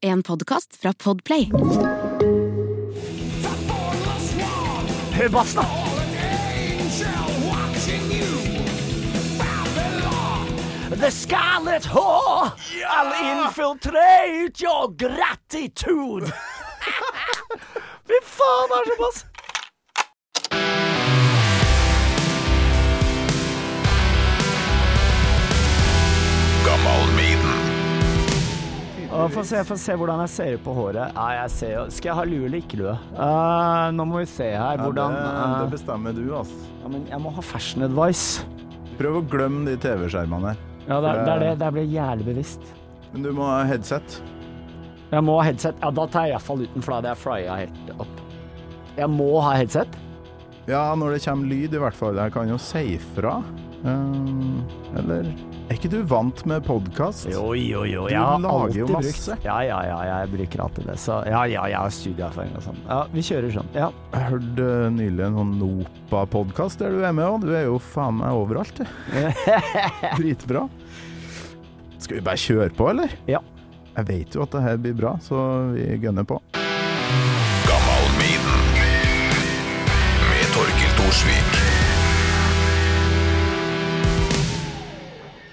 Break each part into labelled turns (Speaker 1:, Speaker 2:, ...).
Speaker 1: En podkast fra Podplay.
Speaker 2: Hør bass, da! The scarlet whore, I'll infiltrate your gratitude. Fy faen, det Få se, få se hvordan jeg ser ut på håret. Ja, jeg ser Skal jeg ha lue eller ikke lue? Uh, nå må vi se her hvordan
Speaker 3: det,
Speaker 2: eh,
Speaker 3: det bestemmer du, altså.
Speaker 2: ja, men Jeg må ha fashion advice.
Speaker 3: Prøv å glemme de TV-skjermene her.
Speaker 2: Ja, det, det det. Der ble jævlig bevisst.
Speaker 3: Men du må ha headset.
Speaker 2: Jeg må ha headset. Ja, da tar jeg iallfall uten, for da hadde jeg flya helt opp. Jeg må ha headset.
Speaker 3: Ja, når det kommer lyd, i hvert fall. Jeg kan jo si fra. Eh, eller Er ikke du vant med podkast?
Speaker 2: Jo, jo, jo.
Speaker 3: Du
Speaker 2: Jeg
Speaker 3: lager jo masse.
Speaker 2: brukt Ja, ja, ja, jeg bruker alltid det. Så ja, ja, jeg har studieerfaring og sånn. Ja, vi kjører sånn. Ja.
Speaker 3: Jeg hørte eh, nylig en sånn Nopa-podkast der du er med òg. Du er jo faen meg overalt, du. Dritbra. Skal vi bare kjøre på, eller?
Speaker 2: Ja.
Speaker 3: Jeg vet jo at det her blir bra, så vi gønner på.
Speaker 4: med Torkil Thorsvik.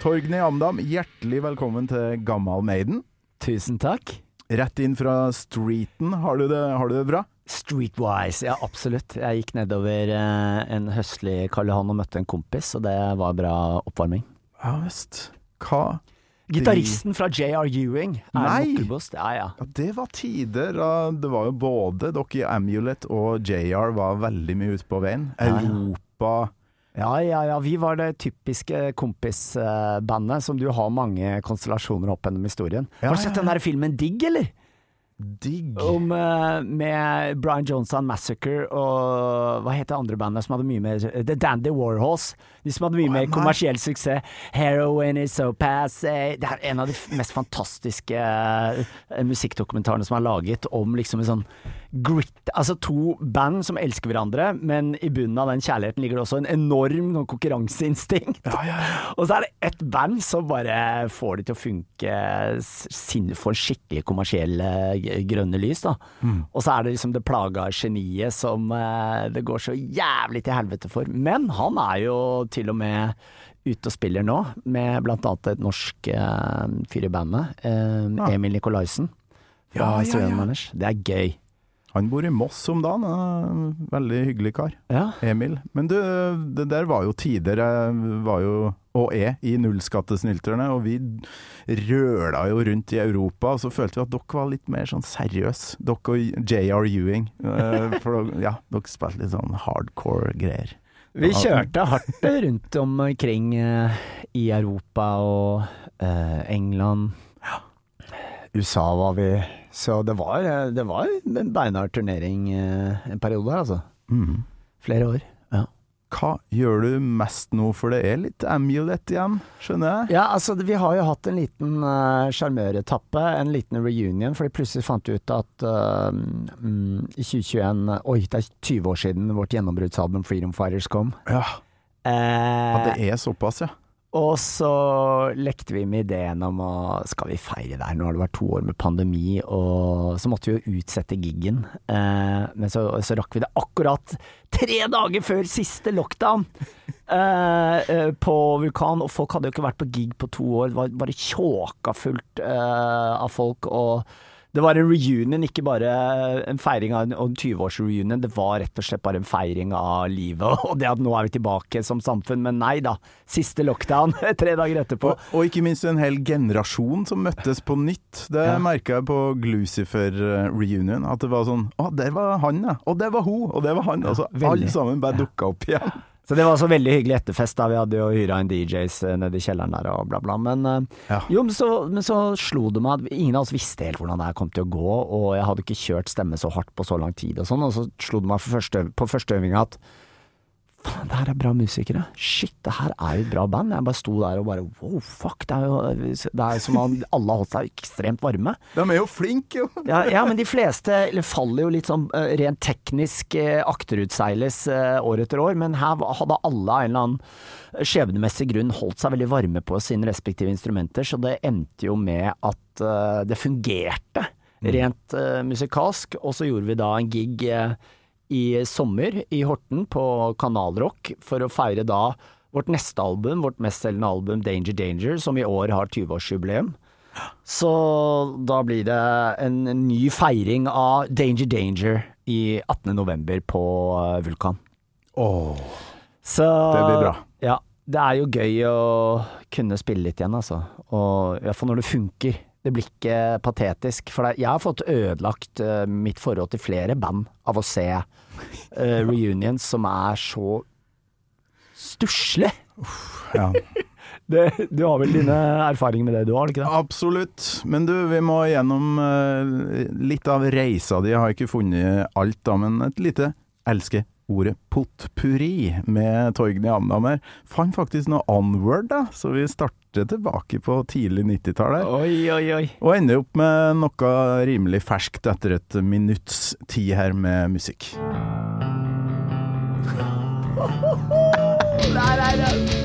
Speaker 3: Torgny Amdam, hjertelig velkommen til Gammal Maiden.
Speaker 2: Tusen takk.
Speaker 3: Rett inn fra streeten. Har du det, har du det bra?
Speaker 2: Streetwise, ja absolutt. Jeg gikk nedover eh, en høstlig Karl Johan og møtte en kompis, og det var bra oppvarming.
Speaker 3: Ja visst. Hva
Speaker 2: Gitaristen fra JR Ewing er
Speaker 3: Nei!
Speaker 2: Mokkelbost. Ja, ja.
Speaker 3: Ja, det var tider det var jo både dere i Amulet og JR var veldig mye ute på veien. Europa
Speaker 2: Ja, ja, ja. Vi var det typiske kompisbandet som du har mange konstellasjoner opp gjennom historien.
Speaker 3: Ja,
Speaker 2: har du sett den der filmen Digg, eller?
Speaker 3: Digg.
Speaker 2: Om, eh, med Brian Johnson Massacre og hva het det andre bandet som hadde mye mer The Dandy Warhols. De som hadde mye mer kommersiell suksess. Heroin is so passe. Det er en av de mest fantastiske eh, musikkdokumentarene som er laget om liksom en sånn grit Altså to band som elsker hverandre, men i bunnen av den kjærligheten ligger det også en enorm sånn konkurranseinstinkt. Og så er det ett band som bare får det til å funke for skikkelig kommersielle grønne lys, da. Og så er det liksom det plaga geniet som eh, det går så jævlig til helvete for. Men han er jo til og med ute og spiller nå, med blant annet et norsk eh, fyr i bandet. Eh, Emil Nikolaisen fra
Speaker 3: Ja, ja, ja.
Speaker 2: Det er gøy.
Speaker 3: Han bor i Moss om dagen. en Veldig hyggelig kar.
Speaker 2: Ja.
Speaker 3: Emil. Men du, det der var jo tider jeg var jo, og er, i nullskattesnylterne, og vi røla jo rundt i Europa, og så følte vi at dere var litt mer sånn seriøse, dere og JR Ewing. Eh, For ja, dere spilte litt sånn hardcore greier.
Speaker 2: Vi kjørte hardt rundt omkring eh, i Europa og eh, England. USA var vi Så det var, eh, det var en beinhard turnering en periode her, altså.
Speaker 3: Mm.
Speaker 2: Flere år.
Speaker 3: Hva gjør du mest nå, for det er litt amulet igjen, skjønner jeg?
Speaker 2: ja, altså vi har jo hatt en liten sjarmøretappe, uh, en liten reunion, fordi plutselig fant vi ut at eh, mm, i 2021 Oi, det er 20 år siden vårt gjennombruddsalbum Freedom Fighters kom.
Speaker 3: Ja,
Speaker 2: Eh,
Speaker 3: ja det er såpass, ja.
Speaker 2: Og så lekte vi med ideen om å Skal vi feire der? Nå har det vært to år med pandemi, og så måtte vi jo utsette giggen. Eh, men så, så rakk vi det akkurat tre dager før siste lockdown eh, eh, på Vulkan. Og folk hadde jo ikke vært på gig på to år. Det var bare tjåka fullt eh, av folk. og det var en reunion, ikke bare en feiring av en, 20-års-reunion. Det var rett og slett bare en feiring av livet, og det at nå er vi tilbake som samfunn. Men nei da. Siste lockdown tre dager etterpå.
Speaker 3: Og, og ikke minst en hel generasjon som møttes på nytt. Det
Speaker 2: Ja.
Speaker 3: merka jeg på Glucifer-reunion. At det var sånn Å, der var han, ja. Og der var hun. Og der var han. Altså, alle sammen bare dukka opp igjen.
Speaker 2: Så det var så veldig hyggelig etterfest. da Vi hadde jo hyra inn DJs eh, nede i kjelleren der og bla, bla. Men, eh,
Speaker 3: Ja.
Speaker 2: jo, men, så, men så slo det meg at ingen av oss visste helt hvordan det her kom til å gå, og jeg hadde ikke kjørt stemme så hardt på så lang tid og sånn, og så slo det meg for første, på første øvinga at det her er bra musikere. Shit, det her er jo et bra band. Jeg bare sto der og bare wow, fuck. Det er jo det er som om alle har holdt seg ekstremt varme.
Speaker 3: De er jo flinke, jo.
Speaker 2: Ja, ja, men de fleste faller jo litt sånn eh, rent teknisk eh, akterutseiles eh, år etter år, men her hadde alle av en eller annen skjebnemessig grunn holdt seg veldig varme på sine respektive instrumenter, så det endte jo med at det fungerte. rent eh, musikalsk. Og så gjorde vi da en gig eh, i sommer i Horten på Kanalrock for å feire da vårt neste album, vårt mestselgende album Danger Danger, som i år har 20-årsjubileum. Så da blir det en, en ny feiring av Danger Danger i 18. november på eh, Vulkan. Så
Speaker 3: Det blir bra.
Speaker 2: Ja. Det er jo gøy å kunne spille litt igjen, altså. Og fall når det funker. Det blir ikke patetisk. For jeg har fått ødelagt eh, mitt forhold til flere band av å se uh, reunions som er så stusslige.
Speaker 3: ja.
Speaker 2: Det- Du har vel dine erfaringer med det du har, har ikke det?
Speaker 3: Absolutt. Men du, vi må gjennom uh, litt av reisa di. Jeg har ikke funnet alt, da, men et lite elsker ordet potpurri med Torgny Amdammer. Fant faktisk noe onward, da, så vi starter tilbake på tidlig 90-tall.
Speaker 2: Oi, oi, oi.
Speaker 3: Og ender opp med noe rimelig ferskt etter et minutts tid her med musikk.
Speaker 4: Faen,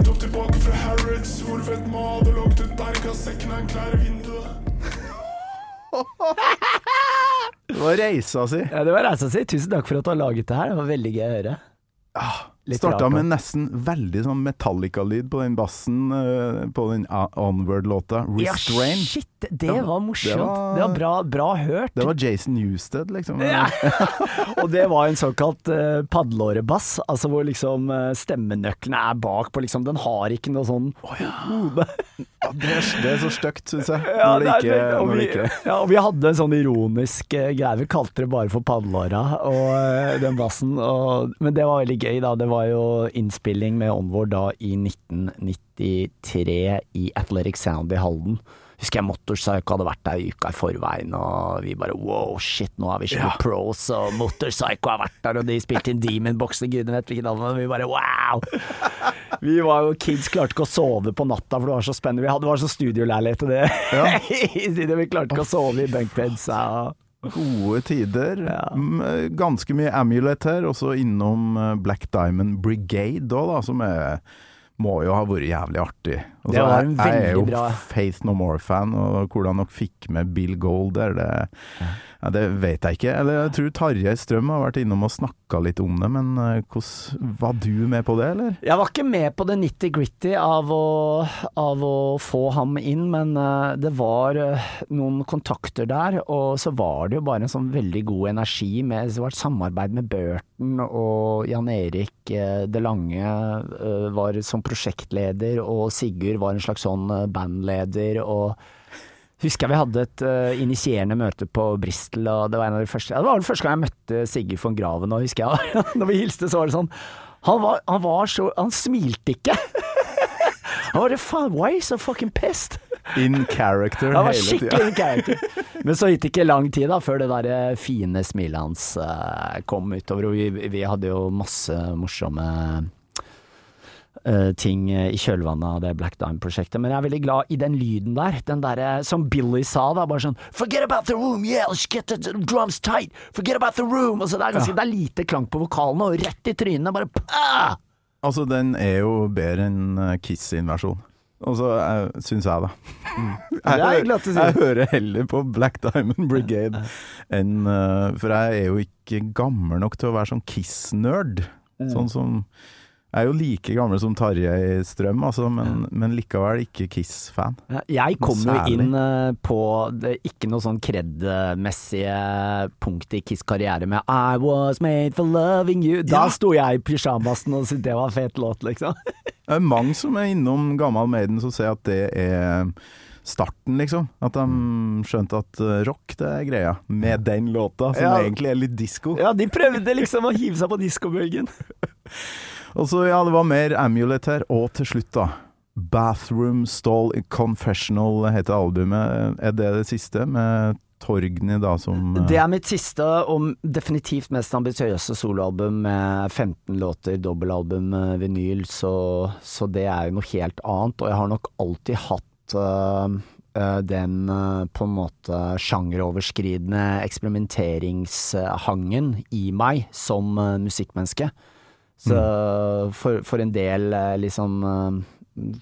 Speaker 5: nettopp tilbake fra Harrods, hvor Vedma hadde lagt ut bergasekken av en klær i vinduet.
Speaker 3: Det var reisa si.
Speaker 2: Ja, det var reisa si. Tusen takk for at du har laget det her. Det var veldig gøy å høre. Litt
Speaker 3: Starta med nesten veldig sånn Metallica-lyd på den bassen eh, på den Onward-låta.
Speaker 2: Ja, shit! Det var morsomt. Det
Speaker 3: var-
Speaker 2: var, bra, bra hørt.
Speaker 3: Det var Jason Newsted, liksom.
Speaker 2: Ja. og det var en såkalt uh, padleårebass, altså hvor liksom uh, stemmenøklene er bak på liksom Den har ikke noe sånn hode.
Speaker 3: Ja, det, er, det er så stygt, syns jeg.
Speaker 2: Ja,
Speaker 3: når det ikke,
Speaker 2: og,
Speaker 3: når det
Speaker 2: vi,
Speaker 3: ikke
Speaker 2: ja, og vi hadde en sånn ironisk uh, greie. Vi kalte det bare for padleåra, og uh, den bassen. Og, men det var veldig gøy, da. Det var jo innspilling med Onward da i 1993 i Athletic Sound i Halden. Husker jeg Motorpsycho hadde vært der i uka i forveien, og vi bare wow, shit, nå er vi skikkelig pros, og Motorpsycho har vært der, og de spilte inn Demon Box, og gudene vet hvilket album, og vi bare wow! Vi var jo kids, klarte ikke å sove på natta, for det var så spennende. Vi hadde, var så studioleilighet til det. vi klarte ikke å sove i bunkbeds. Ja.
Speaker 3: Gode tider.
Speaker 2: Ja.
Speaker 3: Ganske mye Amulet her, også innom eh, Black Diamond Brigade òg, da, som er må jo ha vært jævlig artig. Og
Speaker 2: Det
Speaker 3: så er-
Speaker 2: en
Speaker 3: Jeg er jo
Speaker 2: bra-
Speaker 3: Faith No More-fan, og hvordan dere fikk med Bill Gold der, det, ja, det vet jeg ikke. Eller jeg tror Tarjei Strøm har vært innom og snakka litt om det, men hos, Var du med på det, eller?
Speaker 2: Jeg var ikke med på det nitty-gritty av, av å få ham inn, men eh, det var eh, noen kontakter der, og så var det jo bare en sånn veldig god energi med Det var et samarbeid med Burton og Jan Erik eh, Det Lange eh, var som prosjektleder, og Sigurd var en slags sånn eh, bandleder, og Husker jeg vi hadde et uh, initierende møte på Bristol, og det var en av de første ja, Det var den første gang jeg møtte Sigurd von Graven, og husker jeg Når vi hilste, så var det sånn Han var, han var så Han smilte ikke. Han var det faen Why so fucking pissed?
Speaker 3: In character
Speaker 2: Han var skikkelig
Speaker 3: tida.
Speaker 2: in character. Men så gikk det ikke lang tid da før det der eh, fine smilet hans kom utover, og vi, vi hadde jo masse morsomme ting i kjølvannet av det Black Dime-prosjektet. Men jeg er veldig glad i den lyden der. Den derre som Billy sa, da. Bare sånn Forget about the room, yeah, let's get the drums tight. Forget about the room. Og så det er, ganske, det er lite klang på vokalene, og rett i trynet. Bare pah!
Speaker 3: Altså, den er jo bedre enn eh, Kiss sin versjon. Og så syns jeg, da.
Speaker 2: Er
Speaker 3: Jeg,
Speaker 2: sier.
Speaker 3: jeg hører heller på Black Diamond Brigade enn eh, For jeg er jo ikke gammel nok til å være sånn Kiss-nerd.
Speaker 2: Mm.
Speaker 3: Sånn som Jeg er jo like gammel som Tarjei Strøm, altså, men, men likevel ikke Kiss-fan.
Speaker 2: Jeg kom jo inn eh, på det, ikke noe sånn kred-messige punkt i Kiss karriere med I was made for loving you. Da
Speaker 3: Ja.
Speaker 2: sto jeg i pysjamasen og syntes det var en fet låt, liksom.
Speaker 3: Det er mange som er innom Gammal Maiden som ser at det er starten, liksom. At de skjønte at eh, rock, det er greia. Med den låta, som
Speaker 2: Ja.
Speaker 3: egentlig er litt disko.
Speaker 2: Ja, de prøvde liksom å hive seg på diskobølgen.
Speaker 3: Og så, ja, det var mer Amulet her. Og til slutt, da. Bathroom Stall Confessional heter albumet. Er det det siste, med Torgny da som eh,
Speaker 2: Det er mitt siste og definitivt mest ambisiøse soloalbum med 15 låter, dobbelalbum, vinyl, så, så det er jo noe helt annet. Og jeg har nok alltid hatt øh, den på en måte sjangeroverskridende eksperimenteringshangen i meg som øh, musikkmenneske. Så for, for en del øh, liksom øh,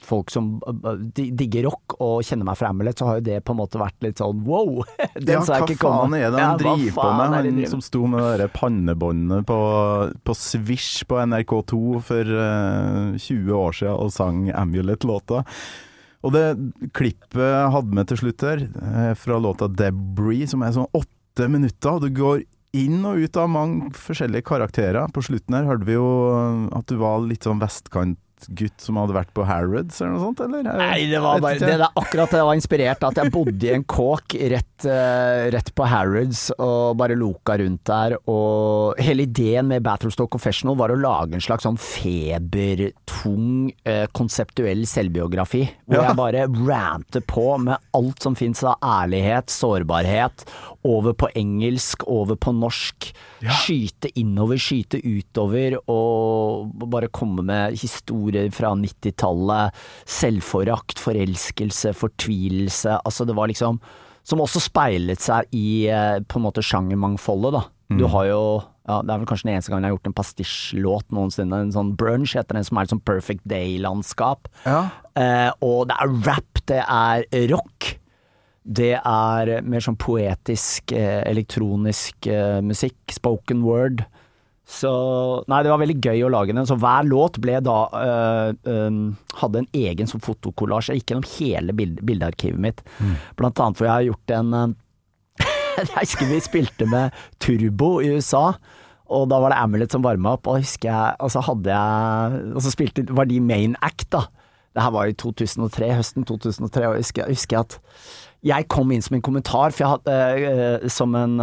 Speaker 2: folk som øh, digger rock og kjenner meg fra Amulet, så har jo det på en måte vært litt sånn wow! Den
Speaker 3: ja,
Speaker 2: så jeg
Speaker 3: hva
Speaker 2: ikke komme.
Speaker 3: faen er det han
Speaker 2: ja,
Speaker 3: driver på med?
Speaker 2: det
Speaker 3: Han
Speaker 2: driver
Speaker 3: som sto med det pannebåndet på, på Swish på NRK2 for uh, 20 år siden og sang Amulet-låta. Og det klippet hadde med til slutt her, eh, fra låta 'Debris', som er sånn åtte minutter, og du går inn og ut av mange forskjellige karakterer. På slutten her hørte vi jo at du var litt sånn vestkantgutt som hadde vært på Harrods eller noe sånt, eller?
Speaker 2: Nei, det var bare det der, akkurat det var inspirert av at jeg bodde i en kåk rett, uh, rett på Harrods og bare loka rundt der. Og hele ideen med Battlestock Confessional var å lage en slags sånn febertung, uh, konseptuell selvbiografi. Hvor
Speaker 3: Ja.
Speaker 2: jeg bare ranter på med alt som fins av ærlighet, sårbarhet. Over på engelsk, over på norsk. Skyte innover, skyte utover, og bare komme med historier fra 90-tallet. Selvforakt, forelskelse, fortvilelse. Altså, det var liksom Som også speilet seg i eh, på en måte sjangermangfoldet, da. Du har jo ja, Det er vel kanskje den eneste gangen jeg har gjort en pastisjlåt noensinne. En sånn brunch heter den, som er et sånn Perfect Day-landskap.
Speaker 3: Ja.
Speaker 2: Eh, og det er rap, det er rock. Det er mer sånn poetisk, eh, elektronisk eh, musikk, spoken word. Så Nei, det var veldig gøy å lage den. Så hver låt ble da øh, øh, Hadde en egen sånn fotokollasj. Jeg gikk gjennom hele bild, bildearkivet mitt. Blant annet for jeg har gjort en Jeg husker vi spilte med Turbo i USA. Og da var det Amulet som varma opp, og husker jeg Og så hadde jeg Og så spilte var de main act, da. Det her var i 2003, høsten 2003, og jeg husker, jeg husker at jeg kom inn som en kommentar, for jeg hadde, uh, som en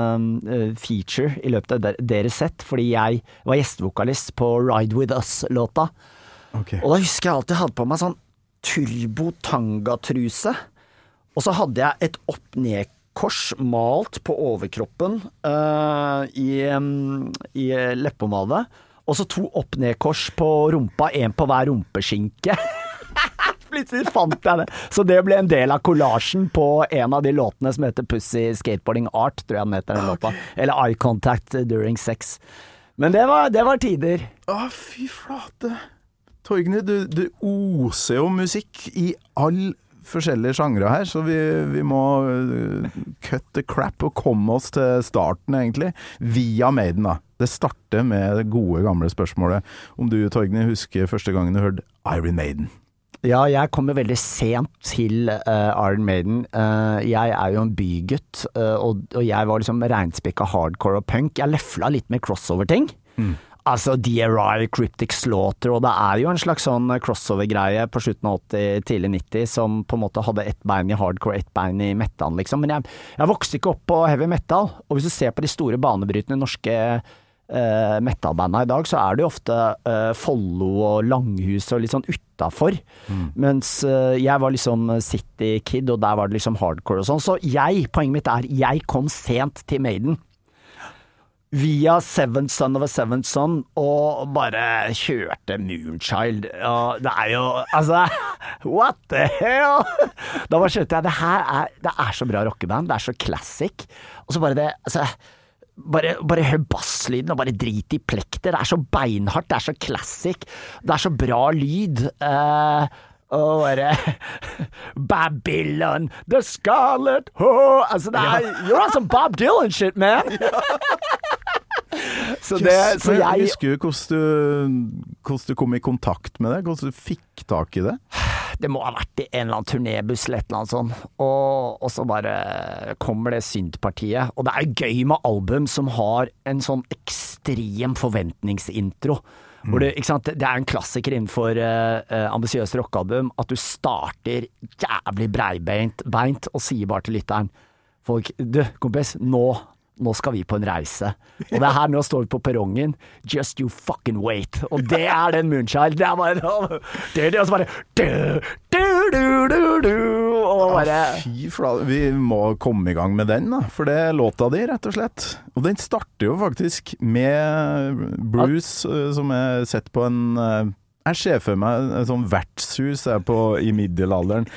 Speaker 2: eh, feature i løpet av deres sett, fordi jeg var gjestevokalist på Ride With Us-låta.
Speaker 3: Okay.
Speaker 2: Og da husker jeg alltid jeg hadde på meg sånn turbo-tanga-truse. Og så hadde jeg et opp-ned-kors malt på overkroppen uh, i, um, i leppepomade. Og så to opp-ned-kors på rumpa, én på hver rumpeskinke. Plutselig fant jeg det. Så det ble en del av kollasjen på en av de låtene som heter Pussy Skateboarding Art, tror jeg den heter den låta. Eller Eye Contact During Sex. Men det var, det var tider.
Speaker 3: Å, fy flate. Torgny, du, du oser jo musikk i all forskjellige sjangre her, så vi, vi må uh, cut the crap og komme oss til starten, egentlig. Via Maiden, da. Det starter med det gode, gamle spørsmålet om du, Torgny, husker første gangen du hørte Iron Maiden.
Speaker 2: Ja, jeg kom jo veldig sent til uh, Iron Maiden. Uh, jeg er jo en bygutt, uh, og, og jeg var liksom reinspikka hardcore og punk. Jeg lefla litt med crossover-ting. Altså DRI, Cryptic Slaughter, og det er jo en slags sånn crossover-greie på slutten av 80, tidlig 90 som på en måte hadde ett bein i hardcore, ett bein i metal, liksom. Men jeg, jeg vokste ikke opp på heavy metal, og hvis du ser på de store banebrytende norske uh, metal-banda i dag, så er det jo ofte uh, Follo og Langhus og litt sånn utafor. Mens uh, jeg var liksom City Kid, og der var det liksom hardcore og sånn. Så jeg, poenget mitt er, jeg kom sent til Maiden. Via Seventh Son of a Seventh Son, og bare kjørte Moonchild. Og det er jo Altså, what the hell? Da bare skjønte jeg det her er, det er så bra rockeband, det er så classic. Og så bare det Altså bare, bare hør basslyden, og bare drit i plekter. Det er så beinhardt, det er så classic. Det er så bra lyd. Uh, og bare Babylon, the scarlet whore Altså, det er You're on some Bob Dylan shit, man! så det Så jeg
Speaker 3: Husker du, hvordan du kom i kontakt med det? Hvordan du fikk tak i det?
Speaker 2: Det må ha vært i en eller annen turnébuss eller et eller annet sånt. Og, og så bare kommer det syntpartiet. Og det er gøy med album som har en sånn ekstrem forventningsintro. Ikke sant? det er en klassiker innenfor uh, ambisiøse rockealbum at du starter jævlig breibeint beint, og sier bare til lytteren Folk, du kompis, nå nå skal vi på en reise. Og det er her nå står vi på perrongen. Just you fucking wait. Og det er den Moonchild. Det er bare det, Og så bare du, du, du, du, du, bare
Speaker 3: Fy flate, vi må komme i gang med den, da. For det er låta di, rett og slett. Og den starter jo faktisk med Bruce, eh, som er sett på en eh, jeg ser for meg et sånn vertshus jeg på, i middelalderen,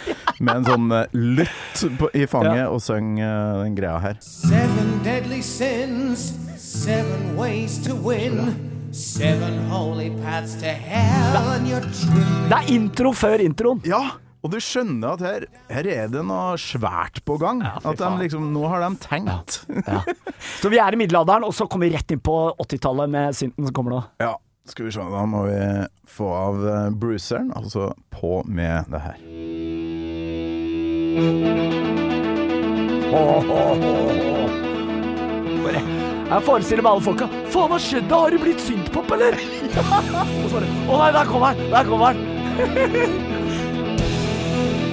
Speaker 3: med en sånn eh, lytt på, i fanget,
Speaker 2: Ja.
Speaker 3: og synger eh, den greia her.
Speaker 6: Seven deadly sins, seven ways to win, seven holy paths to hell, and your tripping.
Speaker 2: Det er intro før introen.
Speaker 3: Ja! Og du skjønner at her, her er det noe svært på gang.
Speaker 2: Ja,
Speaker 3: at de liksom, nå har de tenkt.
Speaker 2: Ja. Så vi er i middelalderen, og så kommer vi rett inn på 80-tallet med synten som kommer nå.
Speaker 3: Ja, skal vi se. Da må vi få av eh, Bruceren, altså på med det her.
Speaker 2: Bare, jeg forestiller meg alle folka Faen, hva skjedde? Har du blitt syntpop, eller? og så bare Å nei, der kommer han! Der kommer han!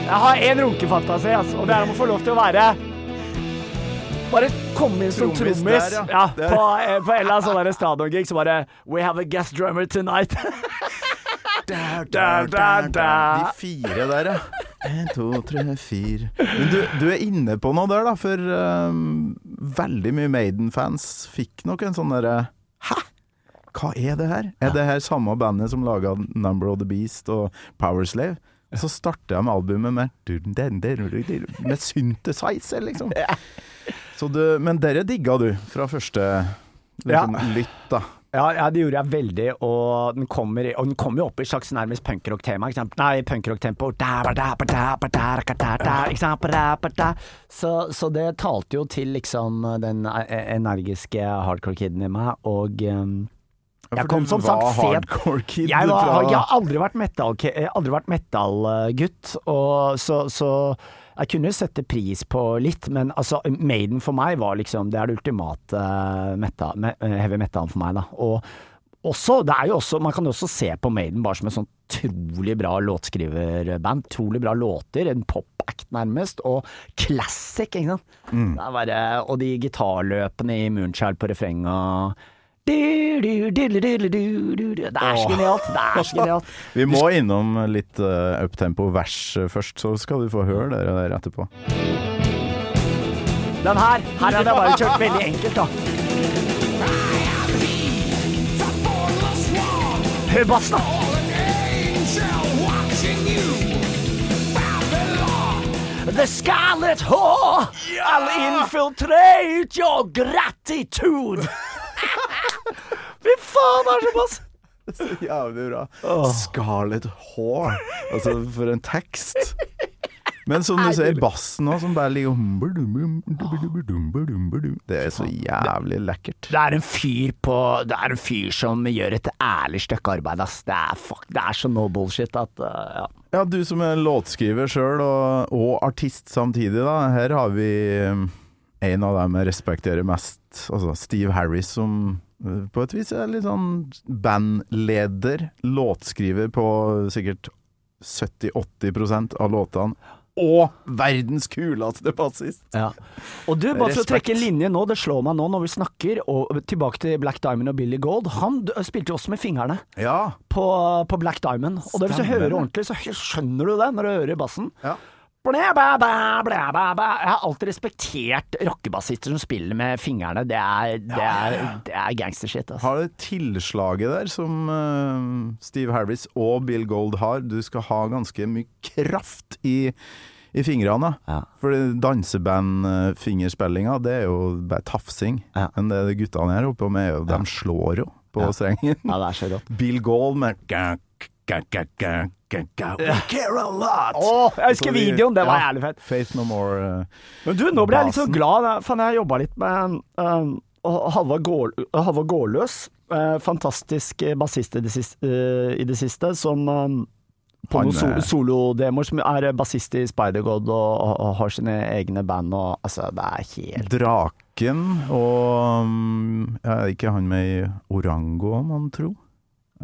Speaker 2: jeg har én runkefantasi, altså, og det er om å få lov til å være bare komme inn som
Speaker 3: Trommis
Speaker 2: trommis
Speaker 3: der, ja.
Speaker 2: ja, på, eh, på en eller annen sånn stadiongig. Så bare We have a guest drummer tonight.
Speaker 3: Der,
Speaker 2: der, der, der.
Speaker 3: De fire der, ja. En, to, tre, fire. Men du, du er inne på noe der, da. For um, veldig mye Maiden-fans fikk nok en sånn derre Hæ? Hva er det her? Er det her samme bandet som laga Number of the Beast og Powerslave? Så starter jeg med albumet med Med synthesizer, liksom. Så du, men dere digga du fra første liksom, lytt, da.
Speaker 2: Ja, ja, det gjorde jeg veldig, og den kommer, og den kommer jo opp i slags nærmest punkrock-tema. Nei, punkrock-tempo. Så, så det talte jo til liksom den eh, energiske hardcore-kiden i meg, og um, Jeg kom som sagt sent. jeg, jeg har aldri vært metal-gutt, og så, så jeg kunne sette pris på litt, men altså, Maiden for meg var liksom Det er det ultimate eh, metal, me- eh, heavy metal for meg, da. Og også, det er jo også, man kan jo også se på Maiden bare som et sånn utrolig bra låtskriverband. Utrolig bra låter, en pop-act nærmest, og classic, ikke sant. Det er bare, og de gitarløpene i Moonchild på refrenget Det er så genialt. Det er så genialt.
Speaker 3: Vi må innom litt uh, uptempo-vers først, så skal du få høre det der etterpå.
Speaker 2: Den her, her hadde jeg bare kjørt veldig enkelt, da. Hør bassen, da. The scarlet whore, I'll infiltrate your gratitude. Fy faen, det er såpass!
Speaker 3: Så jævlig bra. Scarlet Hår. Altså, for en tekst. Men som du ser, bassen òg, som bare ligger Det er så jævlig lekkert.
Speaker 2: Det er en fyr på Det er en fyr som gjør et ærlig stykke arbeid, ass. Det er, fuck, det er så no bullshit at uh, ja.
Speaker 3: Ja, du som er låtskriver sjøl, og, og artist samtidig, da. Her har vi um, en av dem jeg respekterer mest, altså Steve Harris, som på et vis er litt sånn bandleder, låtskriver på sikkert 70-80% av låtene. Og verdens kuleste bassist!
Speaker 2: Ja. Og du, bare for å trekke en linje nå, det slår meg nå når vi snakker, og tilbake til Black Diamond og Billy Gold. Han spilte jo også med fingrene
Speaker 3: Ja.
Speaker 2: på, på Black Diamond. Og det, hvis du hører ordentlig, så skjønner du det når du hører bassen.
Speaker 3: Ja.
Speaker 2: Blæ, blæ, blæ. Jeg har alltid respektert rockebassister som spiller med fingrene. Det er, det er, det er gangstershit. Altså.
Speaker 3: Har det tilslaget der som uh, Steve Harris og Bill Gold har. Du skal ha ganske mye kraft i, i fingrene.
Speaker 2: Ja.
Speaker 3: For dansebandfingerspillinga, det er jo bare tafsing.
Speaker 2: Ja.
Speaker 3: Men det de guttene her oppe med, er de slår jo på
Speaker 2: Ja.
Speaker 3: strengen.
Speaker 2: Ja, det er så rått.
Speaker 3: Bill Gold med gak, gak, gak, ga, ga, ga. We care a lot!
Speaker 2: Åh, jeg husker videoen, det var
Speaker 3: ja,
Speaker 2: jævlig fett.
Speaker 3: Faith No More. Uh,
Speaker 2: Men du, nå ble jeg litt så glad. Faen, jeg jobba litt med um, Halvard Gård- Gårdløs. Uh, fantastisk bassist i det siste, uh, i det siste som eh, på
Speaker 3: Han,
Speaker 2: noen so
Speaker 3: eh,
Speaker 2: solodemoer, som er bassist i Spider-God og, og har sine egne band og altså, det er helt
Speaker 3: Draken og um, Er ikke han med i Orango, man tro?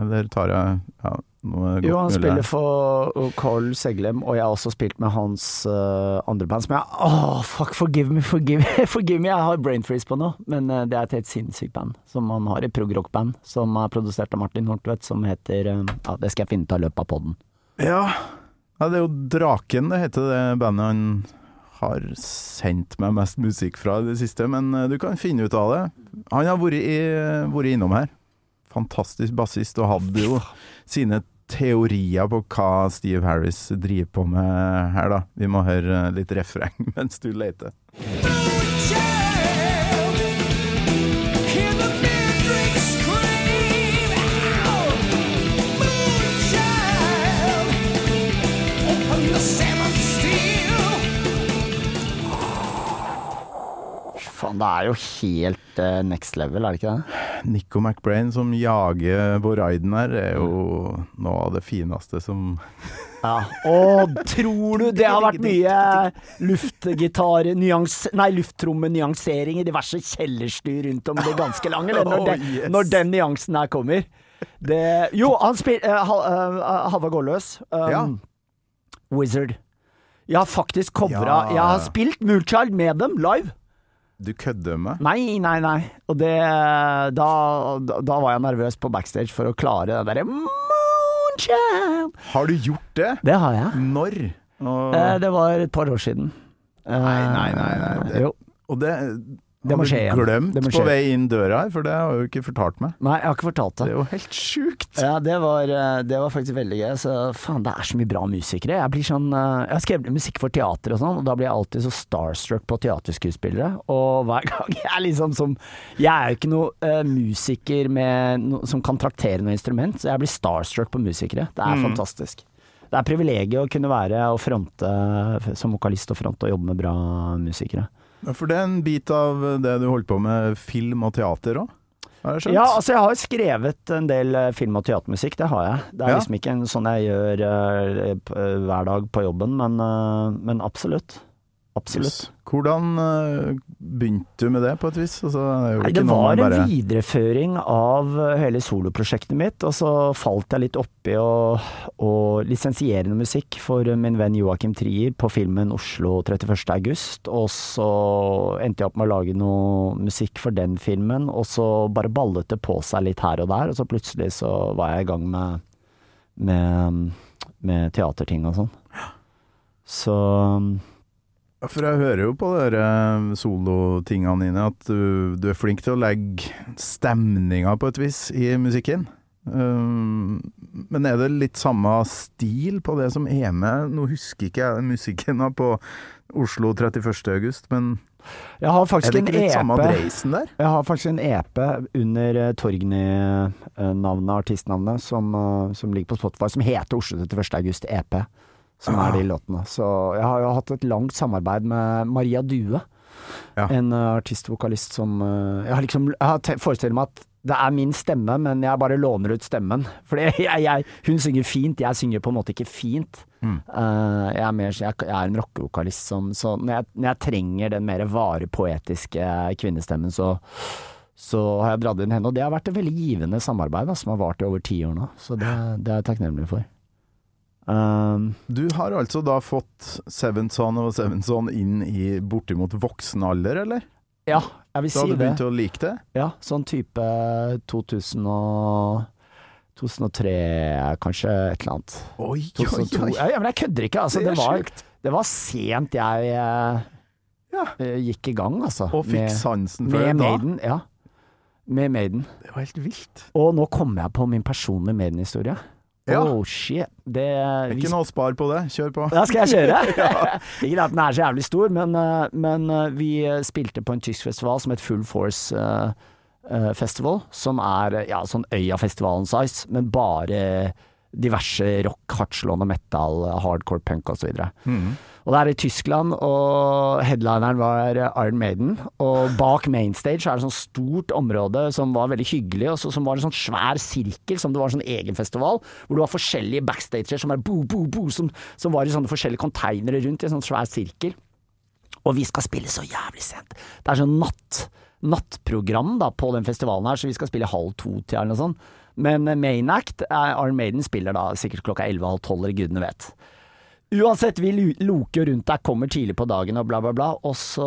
Speaker 3: Eller tar jeg ja,
Speaker 2: Jo, han spiller for Carl Seglem, og jeg har også spilt med hans uh, andre band som jeg Åh, fuck, forgive me, forgive me, forgive me. Jeg har brain freeze på nå, men uh, det er et helt sinnssykt band som han har, et prog-rock-band som er produsert av Martin Hortvedt, som heter uh, Ja, det skal jeg finne ut av løpet av podden.
Speaker 3: Ja. ja, det er jo Draken det heter det bandet han har sendt meg mest musikk fra i det siste, men eh, du kan finne ut av det. Han har vært, i, vært innom her. Fantastisk bassist, og hadde jo sine teorier på hva Steve Harris driver på med her, da. Vi må høre litt refreng mens du leter.
Speaker 2: Faen, det er jo helt uh, next level, er det ikke det?
Speaker 3: Nico McBrain som jager Boraiden her, er jo noe av det fineste som
Speaker 2: Ja. Og tror du det har vært mye luftgitar, nei, lufttromme-nyansering i diverse kjellerstyr rundt om det ganske lang, eller når,
Speaker 3: Oh,
Speaker 2: den,
Speaker 3: yes.
Speaker 2: når den nyansen her kommer? Det, jo, han spiller uh, Halvard Gårdløs. Um,
Speaker 3: Ja.
Speaker 2: Wizard. Jeg har faktisk covra
Speaker 3: Ja.
Speaker 2: Jeg har spilt Moonchild med dem live.
Speaker 3: Du kødder med?
Speaker 2: Nei, nei, nei. Og det Da, da, var jeg nervøs på backstage for å klare det derre Moonchild.
Speaker 3: Har du gjort det?
Speaker 2: Det har jeg.
Speaker 3: Når? Og,
Speaker 2: Eh, det var et par år siden. Eh,
Speaker 3: Nei, nei, nei, nei. Det-
Speaker 2: Jo.
Speaker 3: og det,
Speaker 2: Det må
Speaker 3: har du
Speaker 2: skje igjen.
Speaker 3: glemt
Speaker 2: Det må
Speaker 3: på
Speaker 2: skje.
Speaker 3: vei inn døra her, for det har du ikke fortalt meg.
Speaker 2: Nei, jeg har ikke fortalt
Speaker 3: Det
Speaker 2: det.
Speaker 3: er jo helt sjukt.
Speaker 2: Ja, det var, eh, det var faktisk veldig gøy. Så faen, det er så mye bra musikere. Jeg blir sånn eh, Jeg har skrevet musikk for teater og sånn, og da blir jeg alltid så starstruck på teaterskuespillere. Og hver gang jeg er liksom som Jeg er jo ikke noen uh, musiker med no, som kan traktere noe instrument, så jeg blir starstruck på musikere. Det er fantastisk. Det er privilegiet å kunne være og fronte som vokalist og fronte og jobbe med bra musikere.
Speaker 3: For det er en bit av det du holder på med, film og teater òg?
Speaker 2: Ja, altså jeg har skrevet en del eh, film- og teatermusikk, det har jeg. Det er
Speaker 3: Ja.
Speaker 2: liksom ikke en sånn jeg gjør uh, hver dag på jobben, men, uh, men absolutt. Absolutt.
Speaker 3: Yes. Hvordan eh, begynte du med det, på et vis? Altså, det
Speaker 2: Nei, det var en
Speaker 3: bare
Speaker 2: videreføring av eh, hele soloprosjektet mitt, og så falt jeg litt oppi å, å lisensiere musikk for min venn Joakim Trier på filmen 'Oslo 31. august', og så endte jeg opp med å lage noe musikk for den filmen, og så bare ballet det på seg litt her og der, og så plutselig så var jeg i gang med, med, med teaterting og sånn. Så
Speaker 3: For jeg hører jo på dere solotingene dine at du, du er flink til å legge stemninga på et vis i musikken. Um, men er det litt samme stil på det som er med? Nå husker ikke jeg musikken på Oslo 31. august, men
Speaker 2: jeg har
Speaker 3: er
Speaker 2: faktisk
Speaker 3: det
Speaker 2: en
Speaker 3: ikke litt samme dreisen der?
Speaker 2: Jeg har faktisk en EP under eh, Torgny-navnet, artistnavnet, som, eh, som ligger på Spotify, som heter Oslo 31. august EP. Som er de låtene. Så jeg har jo hatt et langt samarbeid med Maria Due.
Speaker 3: Ja.
Speaker 2: En eh, artistvokalist som eh, Jeg har liksom jeg har te- meg at det er min stemme, men jeg bare låner ut stemmen. Jeg, hun synger fint, jeg synger på en måte ikke fint.
Speaker 3: Mm.
Speaker 2: Uh, jeg, er mer, jeg, jeg er en rockevokalist som Så når jeg, når jeg trenger den mer vare, poetiske kvinnestemmen, så så har jeg dratt inn henne, og det har vært et veldig givende samarbeid da, som har vart i over ti år nå. Så det, det er jeg takknemlig for. Um,
Speaker 3: Du har altså da fått Sevenson og Sevenson inn i bortimot voksen alder, eller?
Speaker 2: ja, jeg vil si
Speaker 3: Da hadde
Speaker 2: du
Speaker 3: begynt å like det?
Speaker 2: Ja, sånn type 2000 og 2003, kanskje et eller annet.
Speaker 3: Oi,
Speaker 2: 2002. oi. ja, men jeg kødder ikke. Altså,
Speaker 3: Det
Speaker 2: det, var, det var sent jeg eh,
Speaker 3: Ja.
Speaker 2: eh, gikk i gang, altså.
Speaker 3: Og fikk
Speaker 2: med,
Speaker 3: sansen for
Speaker 2: med
Speaker 3: det da?
Speaker 2: Maiden. Ja. Med Maiden.
Speaker 3: Det var helt vilt.
Speaker 2: Og nå kommer jeg på min personlige Maiden-historie.
Speaker 3: Ja.
Speaker 2: Oh shit. Det, vi
Speaker 3: Ikke noe spar på det, kjør på.
Speaker 2: Da skal jeg kjøre. Ikke at den er så jævlig stor, men, eh, men eh, vi spilte på en tysk festival som het Full Force eh, Festival, som er ja, sånn Øya-festivalen size, men bare diverse rock, hardtslående metal, hardcore punk osv.
Speaker 3: Mm.
Speaker 2: Og det er i Tyskland, og headlineren var Iron Maiden. Og bak mainstage er det sånn stort område som var veldig hyggelig, og så, som var en sånn svær sirkel, som det var en sånn egen festival, hvor det var forskjellige backstager som er bo, bo, bo, som, som var i sånne forskjellige containere rundt i en sånn svær sirkel. Og vi skal spille så jævlig sent. Det er sånn natt, nattprogram da, på den festivalen her, så vi skal spille halv to-tida eller noe sånt. Men eh, main act, er Iron Maiden spiller da sikkert klokka elleve, halv tolv, eller gudene vet. Uansett, vi loker rundt der, kommer tidlig på dagen og bla, bla, bla. Og så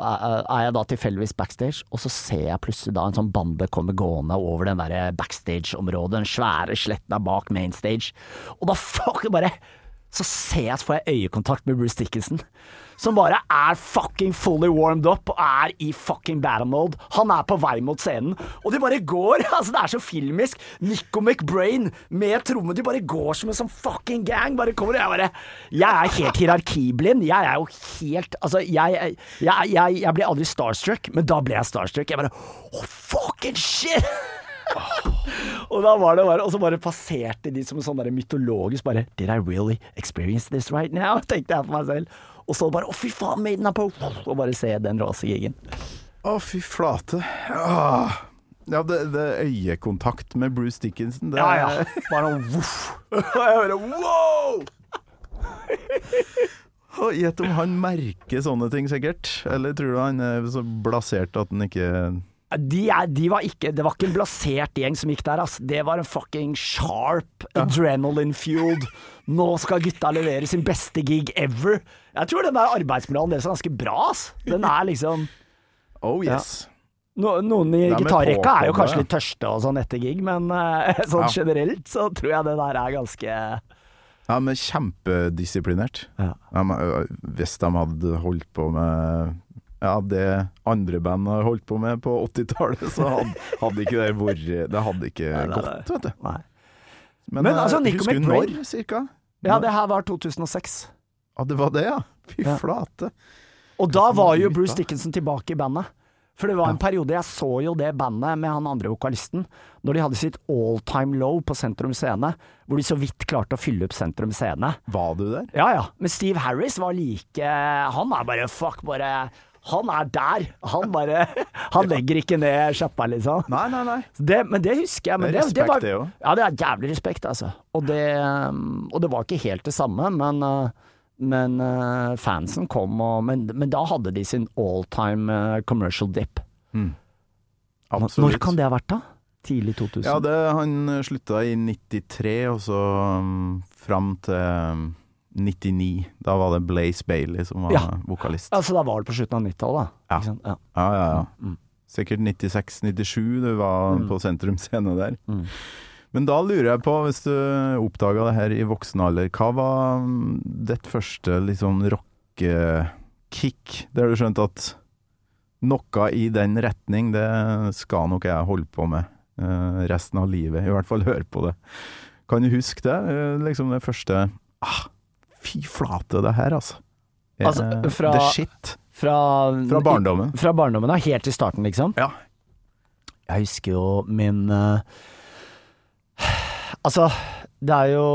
Speaker 2: er er jeg da tilfeldigvis backstage, og så ser jeg plutselig da en sånn bande komme gående over den der backstage-området, den svære sletta bak mainstage. Og da fuck, bare Så ser jeg, så får jeg øyekontakt med Bruce Dickinson. Som bare er fucking fully warmed up og er i fucking battle mode. Han er på vei mot scenen, og de bare går. Altså, det er så filmisk. Nico McBrain med tromme. De bare går som en sånn fucking gang. Bare kommer, jeg bare Jeg er helt hierarkiblind. Jeg er jo helt Altså, jeg, jeg, jeg, jeg blir aldri starstruck, men da ble jeg starstruck. Jeg bare Oh, fucking shit! Og da var det bare, og så bare passerte de som en sånn mytologisk bare Did I really experience this right now? Tenkte jeg for meg selv. Og så bare Å, fy faen, Maiden er på! Og bare se den rasegigen.
Speaker 3: Å, fy flate. Åh. Ja, det, det øyekontakt med Bruce Dickinson. Det
Speaker 2: Ja, ja. Bare noe voff. Og jeg hører wow!
Speaker 3: Å, Gjett om han merker sånne ting, sikkert. Eller tror du han er så blasert at han ikke
Speaker 2: De, er, de var ikke, det var ikke en blasert gjeng som gikk der, ass. Det var en fucking sharp, adrenaline-fueled Nå skal gutta levere sin beste gig ever. Jeg tror den der arbeidsmoralen deres er ganske bra, ass. Den er liksom
Speaker 3: Oh yes.
Speaker 2: no, Noen i gitarrekka er jo kanskje litt tørste og sånn etter gig, men uh, sånn
Speaker 3: Ja.
Speaker 2: generelt så tror jeg det der er ganske
Speaker 3: Ja, men kjempedisiplinert.
Speaker 2: Ja.
Speaker 3: Ja, men, hvis de hadde holdt på med ja, det andre band har holdt på med på 80-tallet, så hadde, hadde ikke det vært Det hadde ikke
Speaker 2: Nei, nei,
Speaker 3: gått, vet du.
Speaker 2: Nei.
Speaker 3: Men,
Speaker 2: Men, altså, Nico McBrain-
Speaker 3: cirka?
Speaker 2: Ja, det her var 2006.
Speaker 3: Ja, det var det, ja. Fy
Speaker 2: Ja.
Speaker 3: flate.
Speaker 2: Og da var jo. Bruce Dickinson tilbake i bandet. For det var en periode jeg så jo det bandet med han andre vokalisten, når de hadde sitt all time low på Sentrum Scene, hvor de så vidt klarte å fylle opp Sentrum Scene.
Speaker 3: Var du der?
Speaker 2: Ja ja, men Steve Harris var like Han er bare fuck, bare Han er der. Han bare Han legger ikke ned sjappa, liksom.
Speaker 3: Nei, nei, nei.
Speaker 2: Det, men det husker jeg. Men
Speaker 3: Det er respekt,
Speaker 2: var,
Speaker 3: det jo
Speaker 2: Ja, det er jævlig respekt, altså. Og det, og det var ikke helt det samme, men, uh, men uh, fansen kom og men, men da hadde de sin all time uh, commercial dip.
Speaker 3: Absolutt.
Speaker 2: Når kan det ha vært, da? Tidlig 2000?
Speaker 3: Ja, det, han slutta i 93, og så um, fram til um, 99. Da var det Blaze Bailey som var
Speaker 2: Ja.
Speaker 3: vokalist.
Speaker 2: Altså, da var det på slutten av 90-tallet, da.
Speaker 3: Ja.
Speaker 2: Ja.
Speaker 3: Ja, ja, ja.
Speaker 2: Mm.
Speaker 3: Sikkert 96-97 du var
Speaker 2: Mm.
Speaker 3: på sentrumsscene der.
Speaker 2: Mm.
Speaker 3: Men da lurer jeg på, hvis du oppdaga det her i voksen alder, hva var mm, ditt første liksom rockekick, der du skjønte at noe i den retning, det skal nok jeg holde på med eh, resten av livet, i hvert fall høre på det. Kan du huske det? Eh, liksom det første ah, Fy flate, det her, altså. Eh,
Speaker 2: Altså, fra-
Speaker 3: The shit.
Speaker 2: Fra,
Speaker 3: Fra barndommen.
Speaker 2: Fra barndommen, da. Helt til starten, liksom.
Speaker 3: Ja.
Speaker 2: Jeg husker jo min eh, Altså, det er jo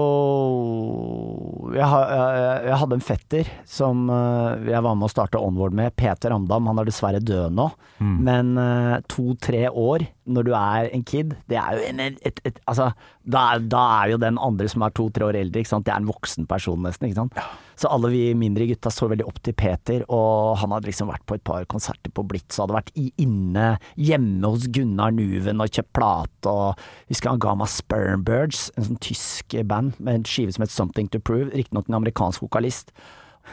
Speaker 2: jeg, har, jeg, jeg hadde en fetter som eh, jeg var med å starte Onward med, Peter Amdam. Han er dessverre død nå,
Speaker 3: Mm.
Speaker 2: men eh, to-tre år når du er en kid, det er jo en, et, et, Altså, da, da er jo den andre som er to-tre år eldre, det er en voksen person nesten, ikke sant. Så alle vi mindre gutta så veldig opp til Peter, og han hadde liksom vært på et par konserter på Blitz, og hadde vært i, inne hjemme hos Gunnar Nuven og kjøpt plate, og husker han ga meg Spermbirds, en sånn tysk band med en skive som het Something To Prove, riktignok en amerikansk vokalist.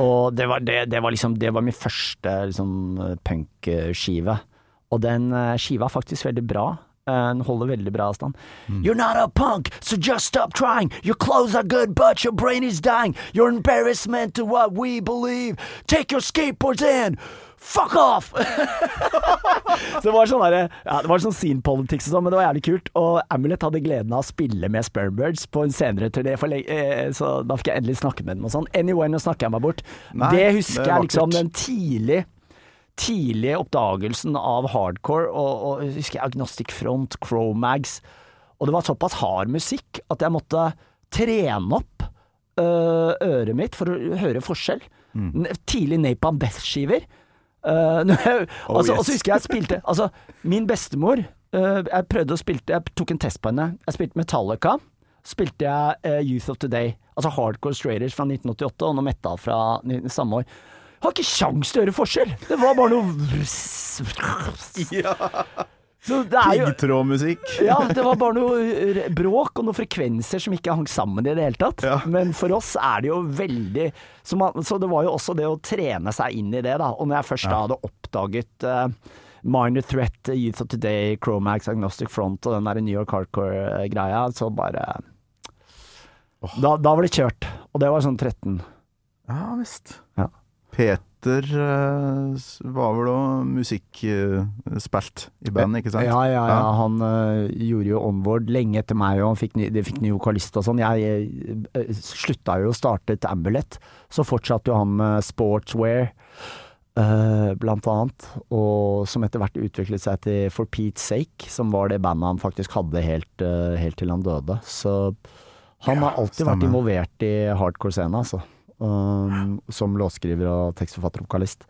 Speaker 2: Og det var, det, det var liksom Det var min første liksom, punkskive. Og den eh, skiva er faktisk veldig bra. Eh, Den holder veldig bra avstand. You're not a punk, so just stop trying. Your clothes are good, but your brain is dying. You're embarrassment to what we believe. Take your skateboards in. Fuck off! så det var sånn der, ja, Det var sånn scene politics og sånn, men det var jævlig kult. Og Amulet hadde gleden av å spille med Spermbirds på en senere turné, eh, så da fikk jeg endelig snakke med dem og sånn. Anyway, nå snakker jeg meg bort.
Speaker 3: Nei,
Speaker 2: det husker
Speaker 3: det
Speaker 2: jeg liksom den tidlig tidlige oppdagelsen av hardcore, og, og jeg husker jeg Agnostic Front, Cromags Og det var såpass hard musikk at jeg måtte trene opp øh, øret mitt for å høre forskjell. Mm. Tidlig Napalm Beth-skiver. Uh,
Speaker 3: Oh,
Speaker 2: altså,
Speaker 3: yes.
Speaker 2: Og så husker jeg jeg spilte Altså, min bestemor uh, Jeg prøvde å spilte Jeg tok en test på henne. Jeg spilte Metallica. Spilte jeg uh, Youth of Today, altså Hardcore Straighters fra 1988, og noe metal fra samme år. Har ikke sjans til å gjøre forskjell! Det var bare noe Så det jo
Speaker 3: Piggtrådmusikk.
Speaker 2: ja, det var bare noe bråk og noen frekvenser som ikke hang sammen i det hele tatt.
Speaker 3: Ja.
Speaker 2: Men for oss er det jo veldig så, man, så det var jo også det å trene seg inn i det, da. Og når jeg først da hadde oppdaget uh, Minor Threat, Youth of Today, Chromax, Agnostic Front og den der New York Hardcore-greia, så bare da, da var det kjørt. Og det var sånn 13.
Speaker 3: Ja visst.
Speaker 2: Ja.
Speaker 3: Peter eh, var vel òg musikkspilt i band, ikke sant?
Speaker 2: Ja, ja, ja. Han uh, gjorde jo Onward lenge etter meg, og han fikk ny, de fikk ny vokalist og sånn. Jeg øh, slutta jo å starte et Ambulett, så fortsatte jo han med Sportswear, Uh, blant annet. Og som etter hvert utviklet seg til For Pete's Sake, som var det bandet han faktisk hadde helt, uh, helt til han døde. Så han
Speaker 3: Ja,
Speaker 2: har alltid vært involvert i hardcore-scena, altså. Um, som låtskriver og tekstforfatter og vokalist.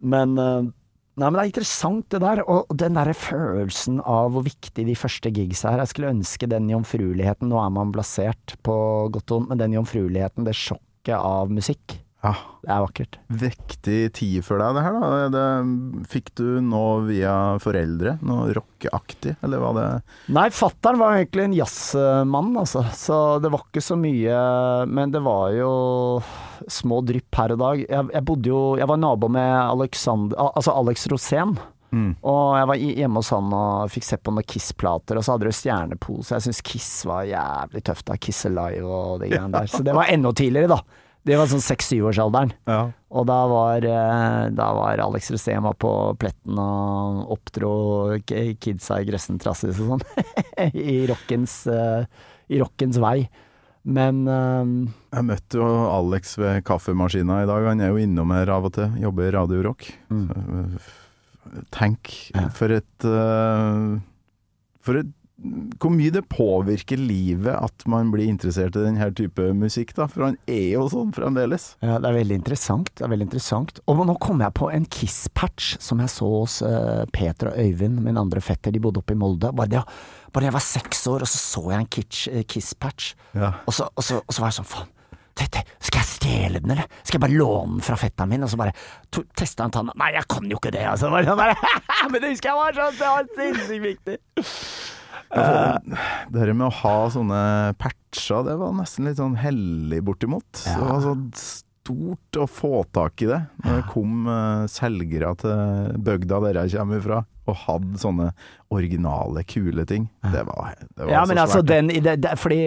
Speaker 2: Men uh, Nei, men det er interessant det der, og den derre følelsen av hvor viktig de første gigsa er. Jeg skulle ønske den jomfrueligheten, nå er man blasert på godt og vondt, men den jomfrueligheten, det sjokket av musikk,
Speaker 3: Ja,
Speaker 2: det er vakkert.
Speaker 3: Vektig tid for deg det her, da. Det, fikk du nå via foreldre? Noe rockeaktig, eller var det
Speaker 2: Nei, fattern var egentlig en jazzmann, altså, så det var ikke så mye Men det var jo små drypp her og dag. Jeg, jeg bodde jo Jeg var nabo med Alexander, altså Alex Rosén.
Speaker 3: Mm.
Speaker 2: Og jeg var hjemme hos han og fikk se på noen Kiss-plater, og så hadde du stjernepose. Jeg syns Kiss var jævlig tøft, da. Kiss Alive og de greiene der. Så det var enda tidligere, da. Det var sånn seks-syvårsalderen.
Speaker 3: Ja.
Speaker 2: Og da var, eh, da var Alex Rosema på pletten og oppdro kidsa i trassis og sånn. I rockens, eh, I rockens vei. Men um,
Speaker 3: Jeg møtte jo Alex ved kaffemaskina i dag. Han er jo innom her av og til. Jobber i Radio Rock.
Speaker 2: Mm.
Speaker 3: Tenk for et uh, For et hvor mye det påvirker livet at man blir interessert i denne type musikk, da. For han er jo sånn fremdeles.
Speaker 2: Ja, det er veldig interessant. Det er veldig interessant. Og nå kom jeg på en Kiss-patch som jeg så hos uh, Peter og Øyvind, min andre fetter. De bodde oppe i Molde. Bare da jeg var seks år, og så så jeg en eh, Kiss-patch.
Speaker 3: Ja.
Speaker 2: Og, så, og, og så var jeg sånn, faen. Skal jeg stjele den, eller? Skal jeg bare låne den fra fetteren min? Og så bare testa han tanna. Nei, jeg kan jo ikke det, altså. Bare, bare, Men det husker jeg var sånn, det var sinnssykt viktig.
Speaker 3: Det her med å ha sånne patcher, det var nesten litt sånn hellig bortimot.
Speaker 2: Ja.
Speaker 3: Det var så stort å få tak i det. Når det kom eh, selgere til bygda der jeg kommer fra, og hadde sånne originale, kule ting. Det var, det var
Speaker 2: Ja,
Speaker 3: så
Speaker 2: men
Speaker 3: svært. Altså
Speaker 2: den, det, det, fordi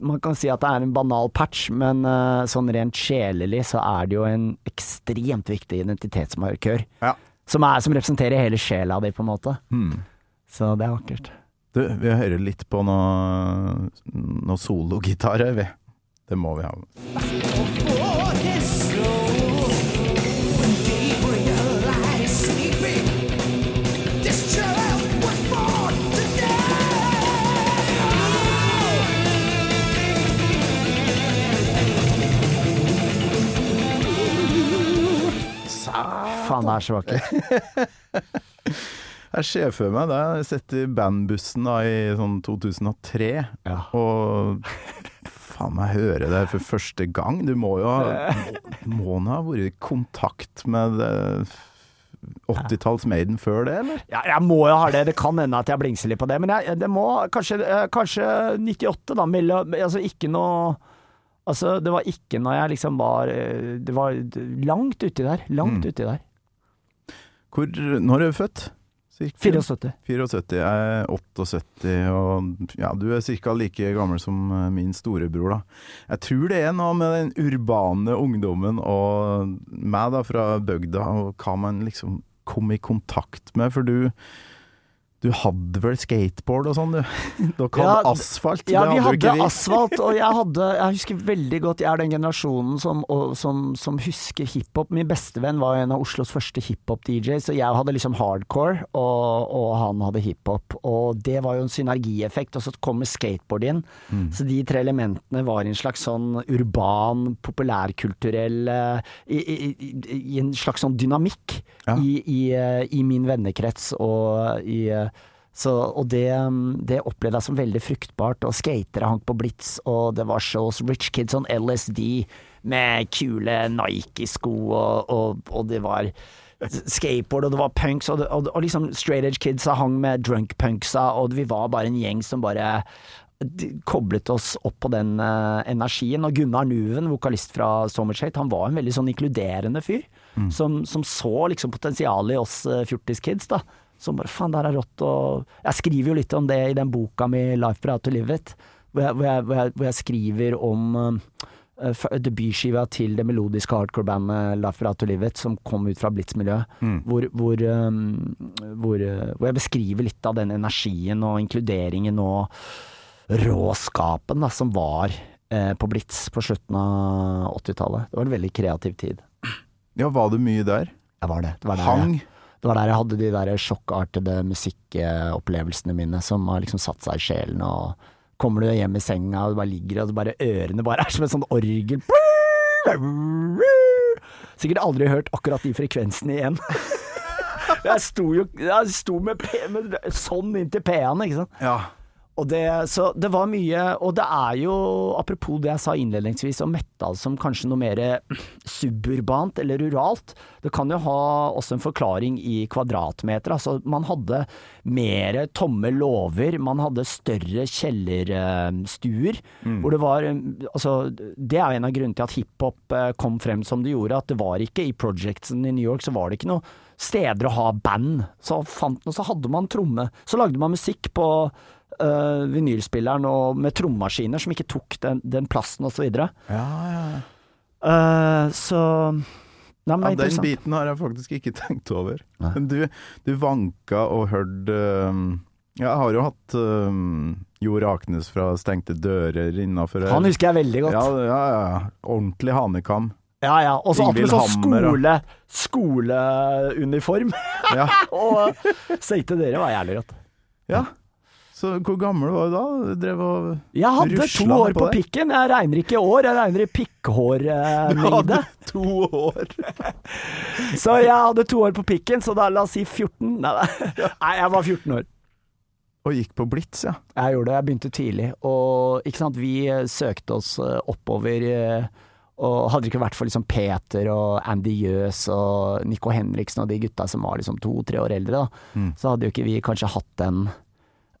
Speaker 2: man kan si at det er en banal patch, men uh, sånn rent sjelelig så er det jo en ekstremt viktig identitetsmarkør.
Speaker 3: Ja.
Speaker 2: Som, er, som representerer hele sjela di, på en måte.
Speaker 3: Hmm.
Speaker 2: Så det er vakkert.
Speaker 3: Du, vi hører litt på noe, noe sologitar her, vi. Det må vi ha.
Speaker 2: Faen, det er så vakkert.
Speaker 3: Jeg ser for meg det. Jeg sitter i bandbussen da i sånn 2003,
Speaker 2: Ja.
Speaker 3: og faen meg høre det for første gang. Du må jo ha Må må ha vært i kontakt med det 80-talls Maiden før det, eller?
Speaker 2: Ja, jeg må jo ha det. Det kan hende at jeg blingser litt på det, men jeg, det må kanskje, kanskje 98, da. Mellom, altså ikke noe Altså, det var ikke når jeg liksom var Det var langt uti der. Langt
Speaker 3: Mm.
Speaker 2: uti der.
Speaker 3: Hvor, når er du født? Cirka?
Speaker 2: 74.
Speaker 3: 74. Jeg er 78, og ja, du er ca. like gammel som eh, min storebror, da. Jeg tror det er noe med den urbane ungdommen og meg da fra bygda, og hva man liksom kom i kontakt med. For du, Du hadde vel skateboard og sånn, du? Dere
Speaker 2: Ja,
Speaker 3: hadde asfalt,
Speaker 2: Ja, vi
Speaker 3: hadde
Speaker 2: hadde asfalt, og jeg hadde Jeg husker veldig godt Jeg er den generasjonen som, og, som, som husker hiphop. Min bestevenn var en av Oslos første hiphop-DJs, så jeg hadde liksom hardcore, og, og han hadde hiphop. Og det var jo en synergieffekt, og så kommer skateboard inn.
Speaker 3: Mm.
Speaker 2: Så de tre elementene var i en slags sånn urban, populærkulturell eh, i, i, i, I en slags sånn dynamikk
Speaker 3: Ja.
Speaker 2: i, i, eh, i min vennekrets og i eh, så, og det, det opplevde jeg som veldig fruktbart, og skatere hang på Blitz, og det var shows Rich Kids on LSD med kule Nike-sko, og, og, og det var skateboard, og det var punks, og, det, og, og liksom straight edge kidsa hang med drunk punksa, og vi var bare en gjeng som bare koblet oss opp på den uh, energien. Og Gunnar Nuven, vokalist fra So Much Hate, han var en veldig sånn inkluderende fyr. Som, som så liksom potensialet i oss uh, fjortiskids, da. Som bare faen, det her er rått. Og jeg skriver jo litt om det i den boka mi Life Without to Live It, hvor jeg, hvor jeg, hvor jeg, hvor jeg skriver om uh, debutskiva til det melodiske hardcore-bandet Life Without to Live It, som kom ut fra Blitz-miljøet. Hvor, hvor, um, hvor, uh, hvor jeg beskriver litt av den energien og inkluderingen og råskapen da, som var eh, på Blitz på slutten av 80-tallet. Det var en veldig kreativ tid.
Speaker 3: Ja, var du mye der?
Speaker 2: Jeg var det. Det var der,
Speaker 3: Hang?
Speaker 2: Jeg, det var der jeg hadde de der sjokkartede musikkopplevelsene mine som har liksom satt seg i sjelen. Og kommer du hjem i senga, og du bare ligger og bare ørene bare er som et sånt orgel. Sikkert aldri hørt akkurat de frekvensene igjen. Jeg sto jo jeg sto med, med sånn inntil P-en, ikke sant.
Speaker 3: Ja.
Speaker 2: Og det, så det var mye, og det er jo, apropos det jeg sa innledningsvis om metal som kanskje noe mer suburbant eller ruralt, det kan jo ha også en forklaring i kvadratmeter. Altså man hadde mer tomme låver, man hadde større kjellerstuer, hvor det var Altså, det er en av grunnene til at hiphop eh, kom frem som det gjorde, at det var ikke i projectsen i New York, så var det ikke noe steder å ha band. Så fant man, så hadde man tromme. Så lagde man musikk på øh, vinylspilleren og med trommemaskiner som ikke tok den, den plassen og så videre.
Speaker 3: Ja, ja.
Speaker 2: Uh, så Nei,
Speaker 3: ja, den biten har jeg faktisk ikke tenkt over.
Speaker 2: Nei.
Speaker 3: Men du, du vanka og hørte um, Jeg har jo hatt um, Jo Raknes fra Stengte dører innafor
Speaker 2: Han husker jeg veldig godt.
Speaker 3: Ja, ja, ja. Ordentlig hanekam.
Speaker 2: Ja, ja. Og så attmed sånn skole, skoleuniform.
Speaker 3: Ja.
Speaker 2: og Stengte dere var jævlig rått.
Speaker 3: ja. Så hvor gammel var du da? Du drev og
Speaker 2: Jeg hadde to år
Speaker 3: på
Speaker 2: på pikken. Jeg regner ikke år, jeg regner i
Speaker 3: Du
Speaker 2: pikkhårmengde.
Speaker 3: hadde to år!
Speaker 2: Så jeg hadde to år på pikken, så da la oss si 14. Nei, nei jeg var 14 år.
Speaker 3: Og gikk på Blitz, ja.
Speaker 2: Jeg gjorde det, jeg begynte tidlig. Og ikke sant, vi eh, søkte oss eh, oppover. eh, Og hadde det ikke vært for liksom Peter og Andy Jøs og Nico Henriksen og de gutta som var liksom to-tre år eldre, da, så hadde jo ikke vi kanskje hatt den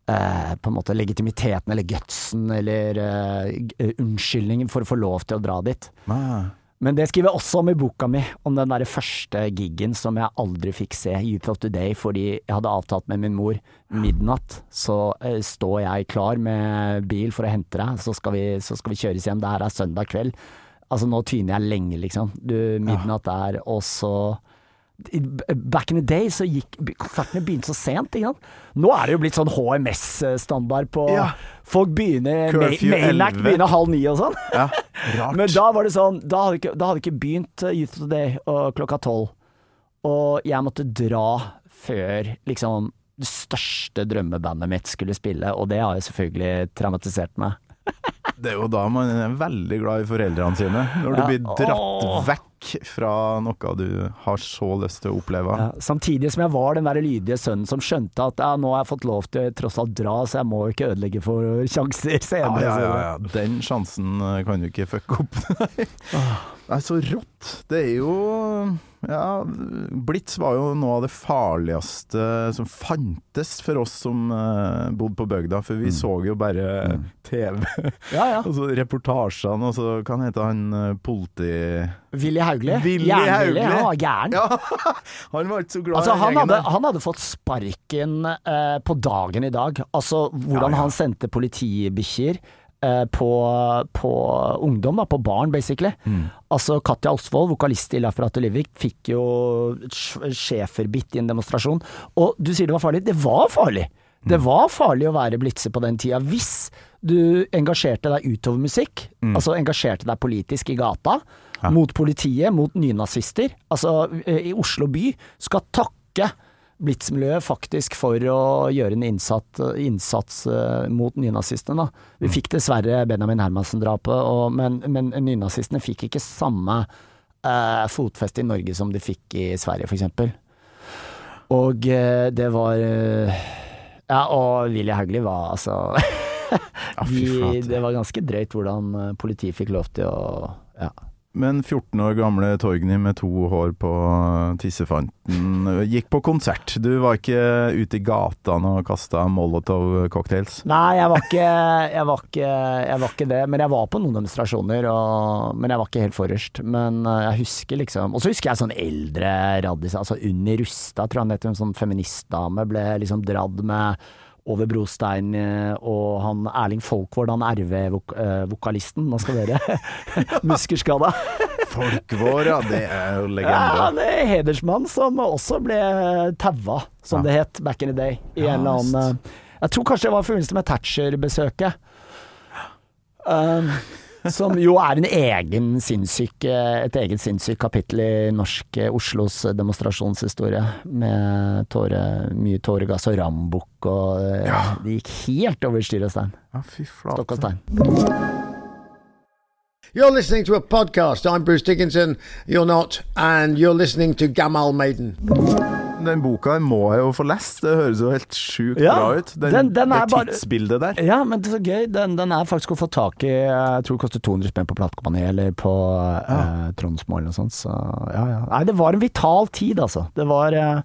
Speaker 2: eh, på en måte legitimiteten eller gutsen eller eh, unnskyldningen for å få lov til å dra dit.
Speaker 3: Nei.
Speaker 2: Men det skriver jeg også om i boka mi, om den der første giggen som jeg aldri fikk se, Youth of Today, fordi jeg hadde avtalt med min mor midnatt. Så eh, står jeg klar med bil for å hente deg, så skal vi, så skal vi kjøres hjem. Det her er søndag kveld. Altså nå tyner jeg lenge, liksom. Du, midnatt er, og så i- Back in the day så gikk konsertene begynte så sent, ikke sant. Nå er det jo blitt sånn HMS-standard på
Speaker 3: Ja.
Speaker 2: Folk begynner
Speaker 3: 11.
Speaker 2: begynner halv ni og sånn.
Speaker 3: Ja.
Speaker 2: Men da var det sånn Da hadde ikke, da hadde ikke begynt uh, Youth of the Day og klokka tolv. Og jeg måtte dra før liksom det største drømmebandet mitt skulle spille, og det har jo selvfølgelig traumatisert meg.
Speaker 3: Det er jo da man er veldig glad i foreldrene sine. Når du
Speaker 2: Ja.
Speaker 3: blir dratt
Speaker 2: Åh.
Speaker 3: vekk fra noe du har så lyst til å oppleve.
Speaker 2: Ja, samtidig som jeg var den der lydige sønnen som skjønte at ja, nå har jeg fått lov til å tross alt dra, så jeg må ikke ødelegge for sjanser senere.
Speaker 3: ja, ja,
Speaker 2: ja,
Speaker 3: ja. Den sjansen eh, kan du ikke fucke opp. Nei. Så rått. Det er jo Ja, Blitz var jo noe av det farligste som fantes for oss som uh, bodde på bygda, for vi så jo bare TV.
Speaker 2: Ja, ja.
Speaker 3: og så reportasjene, og så Hva heter han eh, politi...
Speaker 2: Willy Hauglie.
Speaker 3: Willy Hauglie.
Speaker 2: Han var gæren.
Speaker 3: Ja, han var ikke så glad
Speaker 2: Altså,
Speaker 3: i
Speaker 2: han,
Speaker 3: gjengen
Speaker 2: hadde, han hadde fått sparken uh, på dagen i dag. Altså hvordan
Speaker 3: Ja, ja.
Speaker 2: han sendte politibikkjer på, på ungdom, da, på barn basically. Altså Katja Osvold, vokalist i Life After Livik, fikk jo schæferbitt i en demonstrasjon. Og du sier det var farlig. Det var farlig! Det var farlig å være blitse på den tida hvis du engasjerte deg utover musikk, altså engasjerte deg politisk i gata, mot politiet, mot nynazister. Altså, eh, i Oslo by skal takke Blitzmiljøet faktisk for å gjøre en innsats, innsats eh, mot nynazistene. Vi fikk dessverre Benjamin Hermansen-drapet, men, men nynazistene fikk ikke samme eh, fotfeste i Norge som de fikk i Sverige, f.eks. Og eh, det var eh, Ja, og Willy Hauglie var altså de. Det var ganske drøyt hvordan eh, politiet fikk lov til å ja.
Speaker 3: Men 14 år gamle Torgny med to hår på tissefanten gikk på konsert. Du var ikke ute i gatene og kasta Molotov-cocktails?
Speaker 2: Nei, jeg var, ikke, jeg, var ikke, jeg var ikke det. Men jeg var på noen demonstrasjoner, og, men jeg var ikke helt forrest. Men eh, jeg husker liksom Og så husker jeg sånn eldre raddis, altså Unni Rustad, tror jeg han heter, en sånn feministdame, ble liksom dradd med over brostein, eh, og han Erling Folkvord, han RV-vokalisten, nå skal dere muskerskada.
Speaker 3: Folkvord, ja. Det er jo
Speaker 2: Ja,
Speaker 3: det
Speaker 2: han er hedersmann som også ble taua, som
Speaker 3: Ja.
Speaker 2: det het back in the day. I
Speaker 3: Ja,
Speaker 2: en eller annen eh, Jeg tror kanskje det var i forbindelse med Thatcher-besøket. Um, som jo er en egen sinnssyk, eh, et eget sinnssykt kapittel i norsk eh, Oslos demonstrasjonshistorie. Med tåre, mye tåregass og rambukk og ja. Det gikk helt over styr og stein.
Speaker 3: Ja, fy
Speaker 2: Stokk og stein.
Speaker 7: You're listening to a podcast. I'm Bruce Dickinson. You're not. And you're listening to Gamal Maiden.
Speaker 3: Den boka må jeg jo få lest, det høres jo helt sjukt
Speaker 2: Ja,
Speaker 3: bra ut. Den,
Speaker 2: den- den er
Speaker 3: det
Speaker 2: bare-
Speaker 3: tidsbildet der.
Speaker 2: Ja, men det er så gøy. Den, den er faktisk å få tak i Jeg tror det koster 200 spenn på platekompani eller på eh, Tronsmo eller noe sånt. Så ja, ja. Nei, det var en vital tid, altså. Det var, eh,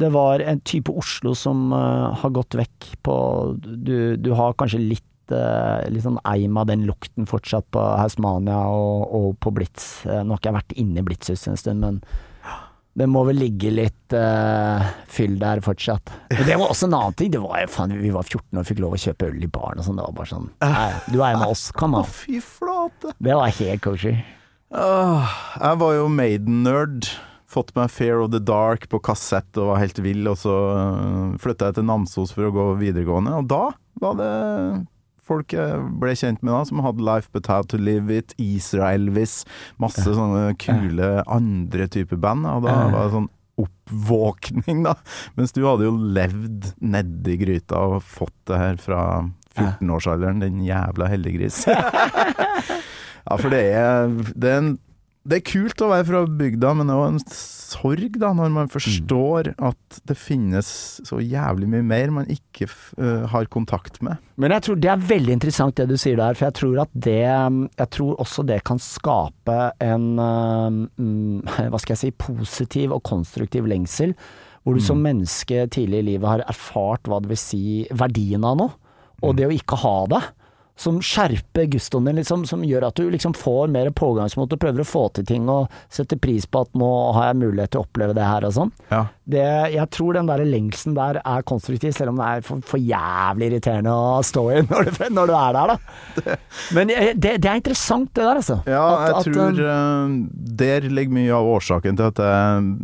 Speaker 2: det var en type Oslo som uh, har gått vekk på Du, du har kanskje litt eh, litt sånn eim av den lukten fortsatt på Hausmania og, og på Blitz. Eh, Nå har ikke jeg vært inne i Blitzhus en stund, men det må vel ligge litt uh, fyll der fortsatt. Men det var også en annen ting. Det var, faen, vi var 14 år og fikk lov å kjøpe øl i baren og sånn. Det var bare sånn Nei, du er med oss, kom an.
Speaker 3: fy flate.
Speaker 2: Det var helt kosher.
Speaker 3: Uh, jeg var jo Maiden-nerd. Fått meg Fear of the Dark på kassett og var helt vill. Og så flytta jeg til Namsos for å gå videregående, og da var det folk jeg ble kjent med da, som hadde Life But How To Live It, Isra-Elvis, masse sånne kule andre typer band. Og da var det sånn oppvåkning, da. Mens du hadde jo levd nedi gryta og fått det her fra 14-årsalderen, den jævla heldiggris. Ja, for det er, det er en det er kult å være fra bygda, men det er også en sorg da, når man forstår at det finnes så jævlig mye mer man ikke øh, har kontakt med.
Speaker 2: Men jeg tror det er veldig interessant det du sier der, for jeg tror at det Jeg tror også det kan skape en mm, Hva skal jeg si positiv og konstruktiv lengsel. Hvor du som menneske tidlig i livet har erfart hva det vil si verdien av noe, og det å ikke ha det. Som skjerper gustoen din, liksom, som gjør at du liksom får mer pågangsmot og prøver å få til ting og setter pris på at nå har jeg mulighet til å oppleve det her og sånn.
Speaker 3: Ja.
Speaker 2: Det, jeg tror den der lengselen der er konstruktiv, selv om det er for, for jævlig irriterende å stå i når du, når du er der, da. Men eh, det, det er interessant, det der, altså.
Speaker 3: Ja, jeg
Speaker 2: at,
Speaker 3: tror
Speaker 2: um,
Speaker 3: øh, der ligger mye av årsaken til at jeg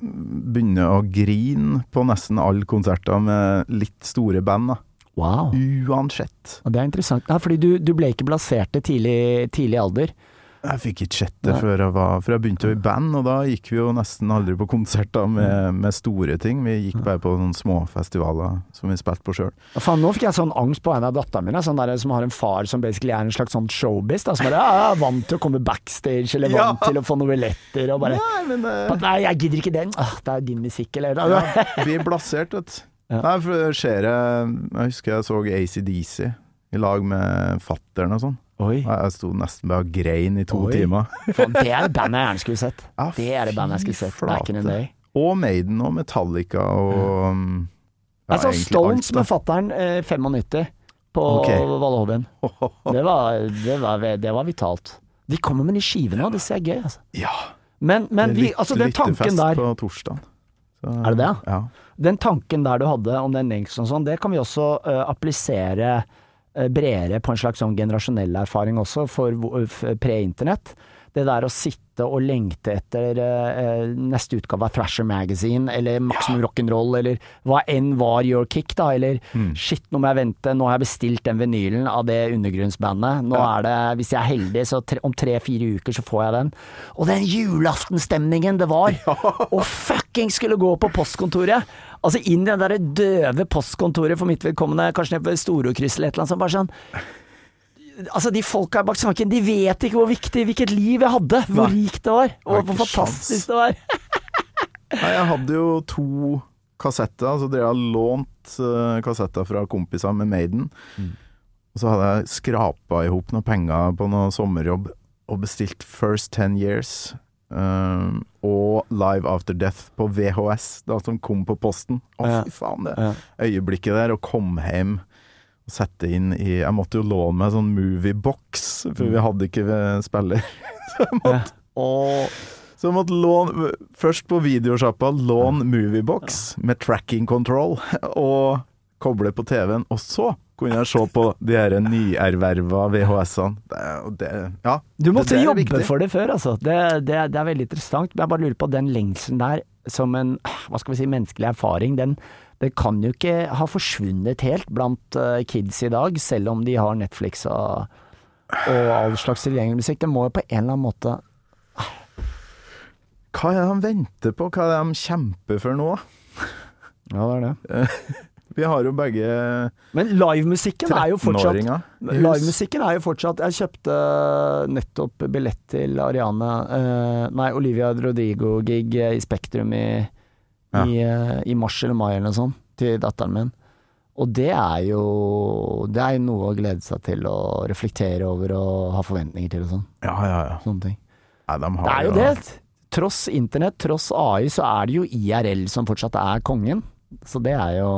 Speaker 3: begynner å grine på nesten alle konserter med litt store band, da.
Speaker 2: Wow.
Speaker 3: Uansett.
Speaker 2: Og det er interessant. Ja, fordi du, du ble ikke blasert i tidlig, tidlig alder.
Speaker 3: Jeg fikk ikke sett det før jeg, var, før jeg begynte i band, og da gikk vi jo nesten aldri på konserter med, med store ting. Vi gikk bare på sånne små festivaler som vi spilte på sjøl.
Speaker 2: Ja, nå fikk jeg sånn angst på en av datterne mine, sånn der, som har en far som basically er en slags sånn showbiz. Da, som er, ja, er vant til å komme backstage, eller
Speaker 3: Ja.
Speaker 2: vant til å få noen billetter, og bare
Speaker 3: Nei, men uh...
Speaker 2: Nei, jeg gidder ikke den. Åh, det er din musikk, eller
Speaker 3: ja, Vi er blasert, vet du.
Speaker 2: Ja.
Speaker 3: Nei, for det skjer jeg Jeg husker jeg så ACDC i lag med fattern og sånn.
Speaker 2: Oi.
Speaker 3: Jeg sto nesten bare og grein i to
Speaker 2: Oi.
Speaker 3: timer.
Speaker 2: Faen, det er det bandet jeg gjerne skulle sett.
Speaker 3: Ja,
Speaker 2: Det er det bandet jeg skulle sett. Back in the day.
Speaker 3: Og Maiden og Metallica og mm. ja,
Speaker 2: Jeg så Stones
Speaker 3: alt,
Speaker 2: med fatter'n eh, 95 på
Speaker 3: okay.
Speaker 2: Valle Det var, det, var, det var vitalt. De kommer med de skivene og det ser gøy, altså.
Speaker 3: Ja.
Speaker 2: Men, men vi, altså den tanken der
Speaker 3: på torsdag. Så,
Speaker 2: Er det det?
Speaker 3: Ja.
Speaker 2: Den tanken der du hadde om den lengselen og sånn, det kan vi også uh, applisere uh, bredere på en slags sånn generasjonell erfaring også, for hvor- pre-internett. Det der å sitte og lengte etter uh, neste utgave av Thrasher Magazine, eller Maximum Rock'n'Roll, eller hva enn var your kick, da. Eller shit, nå må jeg vente, nå har jeg bestilt den vinylen av det undergrunnsbandet. Nå er det, hvis jeg er heldig, så tre, om tre-fire uker så får jeg den. Og den julaftenstemningen det var! Og fucking skulle gå på postkontoret! Altså inn i det der døve postkontoret for mitt vedkommende, kanskje nede ved Storokryss eller et eller annet sånt. Bare sånn Altså, de folka bak smaken, de vet ikke hvor viktig, hvilket liv jeg hadde, hvor
Speaker 3: Nei.
Speaker 2: rikt det var, og hvor fantastisk det var.
Speaker 3: Nei, jeg hadde jo to kassetter, så dere har lånt uh, kassetter fra kompiser med Maiden. Og så hadde jeg skrapa i hop noen penger på noe sommerjobb og bestilt First Ten Years eh, og Live After Death på VHS, da som kom på posten. Å,
Speaker 2: Ja.
Speaker 3: fy faen, det
Speaker 2: Ja.
Speaker 3: øyeblikket der, å komme hjem og sette inn i Jeg måtte jo låne meg sånn moviebox, for vi hadde ikke eh, spiller. så jeg måtte
Speaker 2: Og
Speaker 3: så jeg måtte låne Først på videosjappa, låne Moviebox med tracking control, og koble på TV-en. Og så kunne jeg se på de her nyerverva VHS-ene. Ja,
Speaker 2: Du måtte
Speaker 3: det, det
Speaker 2: jobbe for det før, altså. Det, det, det er veldig interessant. Men jeg bare lurer på den lengselen der som en hva skal vi si, menneskelig erfaring, den, det kan jo ikke ha forsvunnet helt blant eh, kids i dag, selv om de har Netflix og, og all slags tilgjengelig musikk. Det må jo på en eller annen måte
Speaker 3: Hva er det de venter på? Hva er det de kjemper for nå?
Speaker 2: Ja, det er det.
Speaker 3: Vi har jo begge
Speaker 2: Men livemusikken er jo fortsatt
Speaker 3: 13-åringer.
Speaker 2: Livemusikken er jo fortsatt Jeg kjøpte nettopp billett til Ariane uh, Nei, Olivia Rodrigo-gig i Spektrum i,
Speaker 3: Ja.
Speaker 2: i, uh, i mars eller mai eller noe sånt, til datteren min. Og det er jo Det er jo noe å glede seg til å reflektere over og ha forventninger til og sånn.
Speaker 3: Ja, ja, ja.
Speaker 2: Sånne ting.
Speaker 3: Nei, de har
Speaker 2: Det er jo det. Tross internett, tross AI, så er det jo IRL som fortsatt er kongen. Så det er jo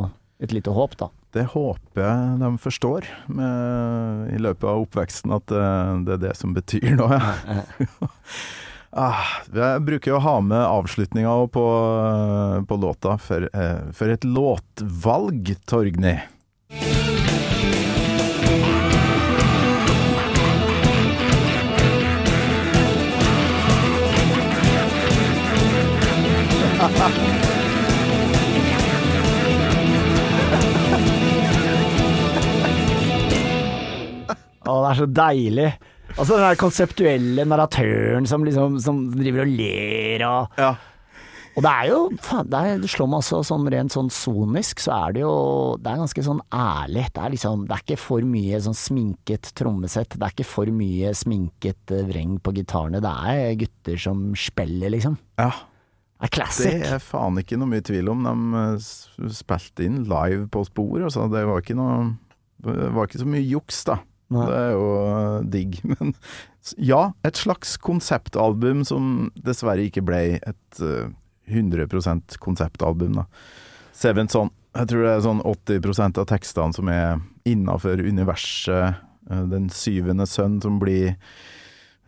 Speaker 2: et lite håp, da.
Speaker 3: Det håper jeg de forstår med, i løpet av oppveksten, at det, det er det som betyr noe. ah, jeg bruker jo å ha med avslutninga på, på låta for, eh, for et låtvalg, Torgny.
Speaker 2: Er så deilig. Altså den der konseptuelle narratøren som liksom som driver og ler og
Speaker 3: Ja.
Speaker 2: Og det er jo faen, det, er, det slår meg også sånn rent sånn sonisk, så er det jo Det er ganske sånn ærlig. Det er liksom Det er ikke for mye sånn sminket trommesett. Det er ikke for mye sminket eh, vreng på gitarene. Det er gutter som spiller, liksom.
Speaker 3: ja.
Speaker 2: Det er
Speaker 3: Det er faen ikke noe mye tvil om. De eh, spilte inn live på spor, altså. Det var ikke noe Det var ikke så mye juks, da.
Speaker 2: Nei.
Speaker 3: Det er jo eh, digg. Men ja, et slags konseptalbum som dessverre ikke ble et uh, 100 konseptalbum, da. Seventh Son. Jeg tror det er sånn 80% av tekstene som er innafor universet. eh, Den syvende sønn som blir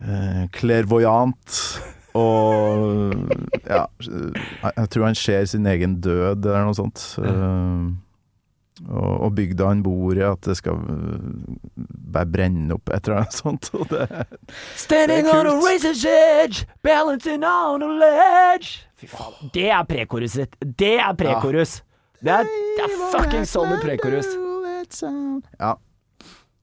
Speaker 3: eh, clairvoyant. Og ja Jeg tror han ser sin egen død, eller noe sånt. Eh, og, og bygda han bor i, at det skal eh, bare brenne opp, et eller annet sånt. Og det,
Speaker 2: Standing
Speaker 3: Det er
Speaker 2: on a
Speaker 3: kult.
Speaker 2: razor's edge, balancing on a ledge. Fy faen. Det er prekoruset. Det er prekorus. Det er, det er fucking solid prekorus.
Speaker 3: Ja.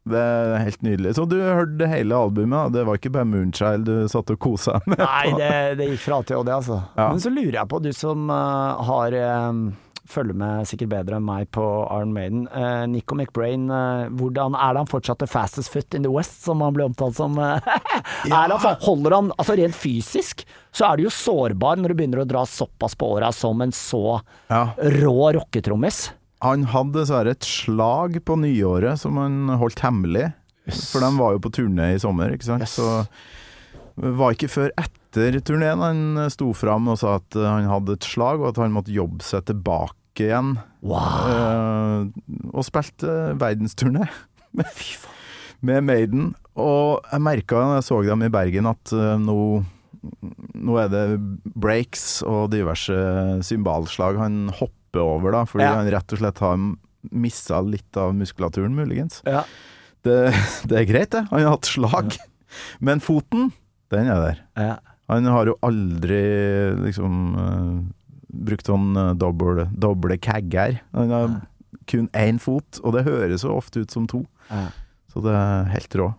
Speaker 3: Det er helt nydelig. Så du hørte hele albumet, det var ikke bare Moonchild du satt og kosa med?
Speaker 2: Nei, det, det gikk fra A til Å, det, altså.
Speaker 3: Ja.
Speaker 2: Men så lurer jeg på, du som uh, har eh, følger med sikkert bedre enn meg på Iron Maiden. Uh, Nico McBrain, uh, hvordan er det han fortsatt the fastest foot in the West, som han ble omtalt som? ja. han, holder han Altså rent fysisk, så er du jo sårbar når du begynner å dra såpass på åra som en så
Speaker 3: Ja.
Speaker 2: rå rocketrommis.
Speaker 3: Han hadde dessverre et slag på nyåret som han holdt hemmelig. For de var jo på turné i sommer, ikke sant.
Speaker 2: Yes.
Speaker 3: Så det var ikke før etter turneen han sto fram og sa at han hadde et slag, og at han måtte jobbe seg tilbake igjen.
Speaker 2: Wow.
Speaker 3: Uh, og spilte verdensturné med Maiden. Og jeg merka da jeg så dem i Bergen at uh, nå, nå er det breaks og diverse symbalslag han hopper over, da, fordi
Speaker 2: Ja.
Speaker 3: han rett og slett har missa litt av muskulaturen, muligens.
Speaker 2: Ja.
Speaker 3: Det, det er greit, det. Han har hatt slag. Men foten, den er der. Han har jo aldri liksom eh, brukt sånn eh, doble, doble kagger. Han har kun én fot, og det høres jo ofte ut som to.
Speaker 2: Ja.
Speaker 3: Så det er helt rå.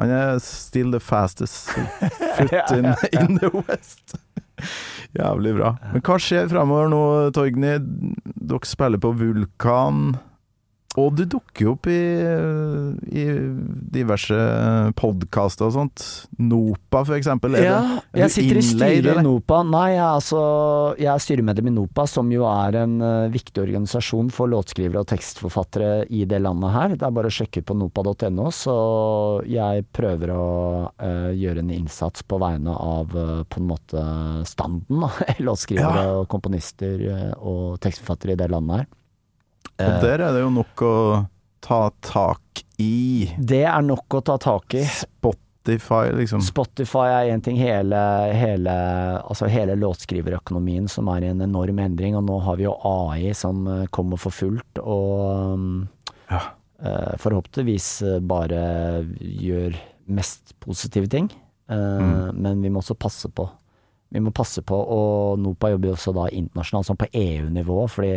Speaker 3: Han er still the fastest foot in, in the west. Jævlig bra. Men hva skjer framover nå, Torgny? Dere spiller på Vulkan. Og du dukker jo opp i, i diverse podkaster og sånt. Nopa, for eksempel. Er
Speaker 2: Ja,
Speaker 3: det-
Speaker 2: jeg sitter i styret i? NOPA. Nei, jeg er, altså, jeg er styremedlem i NOPA, som jo er en uh, viktig organisasjon for låtskrivere og tekstforfattere i det landet her. Det er bare å sjekke på nopa.no, så jeg prøver å uh, gjøre en innsats på vegne av uh, på en måte standen, da. Låtskrivere og komponister og tekstforfattere i det landet her.
Speaker 3: Og der er det jo nok å ta tak i.
Speaker 2: Det er nok å ta tak i.
Speaker 3: Spotify, liksom.
Speaker 2: Spotify er én ting, hele, hele, altså hele låtskriverøkonomien som er i en enorm endring, og nå har vi jo AI som eh, kommer for fullt, og um,
Speaker 3: Ja.
Speaker 2: eh, forhåpentligvis eh, bare gjør mest positive ting. Mm. Men vi må også passe på. Vi må passe på, og NOPA jobber også da internasjonalt, sånn på EU-nivå, fordi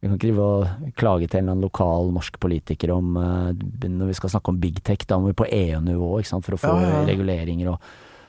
Speaker 2: vi kan ikke drive og klage til en eller annen lokal norsk politiker om eh, Når vi skal snakke om big tech, da må vi på EU-nivå for å få
Speaker 3: Ja, ja, ja.
Speaker 2: reguleringer og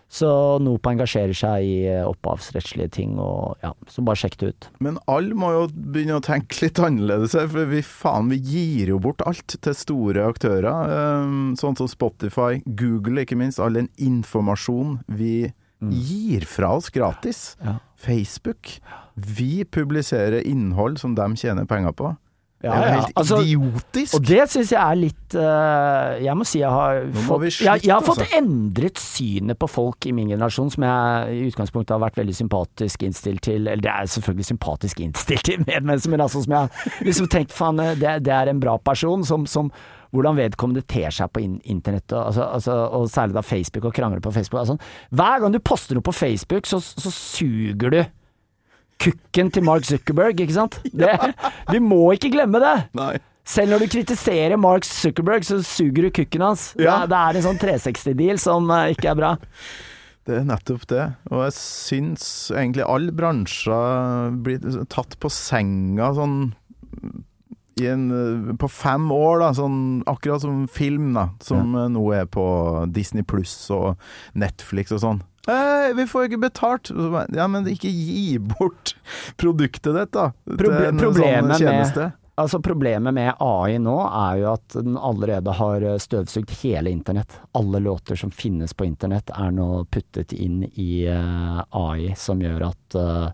Speaker 2: Så NOPA engasjerer seg i eh, opphavsrettslige ting, og ja, så bare sjekk det ut.
Speaker 3: Men alle må jo begynne å tenke litt annerledes her, for vi faen, vi gir jo bort alt til store aktører. ehm, Sånn som Spotify, Google ikke minst. All den informasjonen vi gir fra oss gratis.
Speaker 2: Ja.
Speaker 3: Facebook. Vi publiserer innhold som de tjener penger på. Det er jo
Speaker 2: ja,
Speaker 3: helt
Speaker 2: altså-
Speaker 3: idiotisk!
Speaker 2: Og det syns jeg er litt uh, Jeg må si jeg har fått
Speaker 3: vi
Speaker 2: jeg, jeg har fått
Speaker 3: altså.
Speaker 2: endret synet på folk i min generasjon, som jeg i utgangspunktet har vært veldig sympatisk innstilt til. Eller det er selvfølgelig sympatisk innstilt til medmennesker, men altså som jeg liksom tenkt faen, eh, det, det er en bra person som, som hvordan vedkommende ter seg på internett, og, altså, altså, og særlig da Facebook og krangler på Facebook. Altså, hver gang du poster noe på Facebook, så, så suger du kukken til Mark Zuckerberg, ikke sant? Det, vi må ikke glemme det!
Speaker 3: Nei.
Speaker 2: Selv når du kritiserer Mark Zuckerberg, så suger du kukken hans.
Speaker 3: Ja.
Speaker 2: Det, det er en sånn 360-deal som eh, ikke er bra.
Speaker 3: Det er nettopp det. Og jeg syns egentlig alle bransjer blir tatt på senga sånn i en, på fem år, da, sånn, akkurat som film, da, som ja. nå er på Disney pluss og Netflix og sånn. Vi får ikke betalt! Ja, men ikke gi bort produktet ditt, da.
Speaker 2: Proble problemet
Speaker 3: sånn
Speaker 2: med- Altså Problemet med AI nå er jo at den allerede har eh, støvsugd hele internett. Alle låter som finnes på internett er nå puttet inn i eh, AI, som gjør at eh,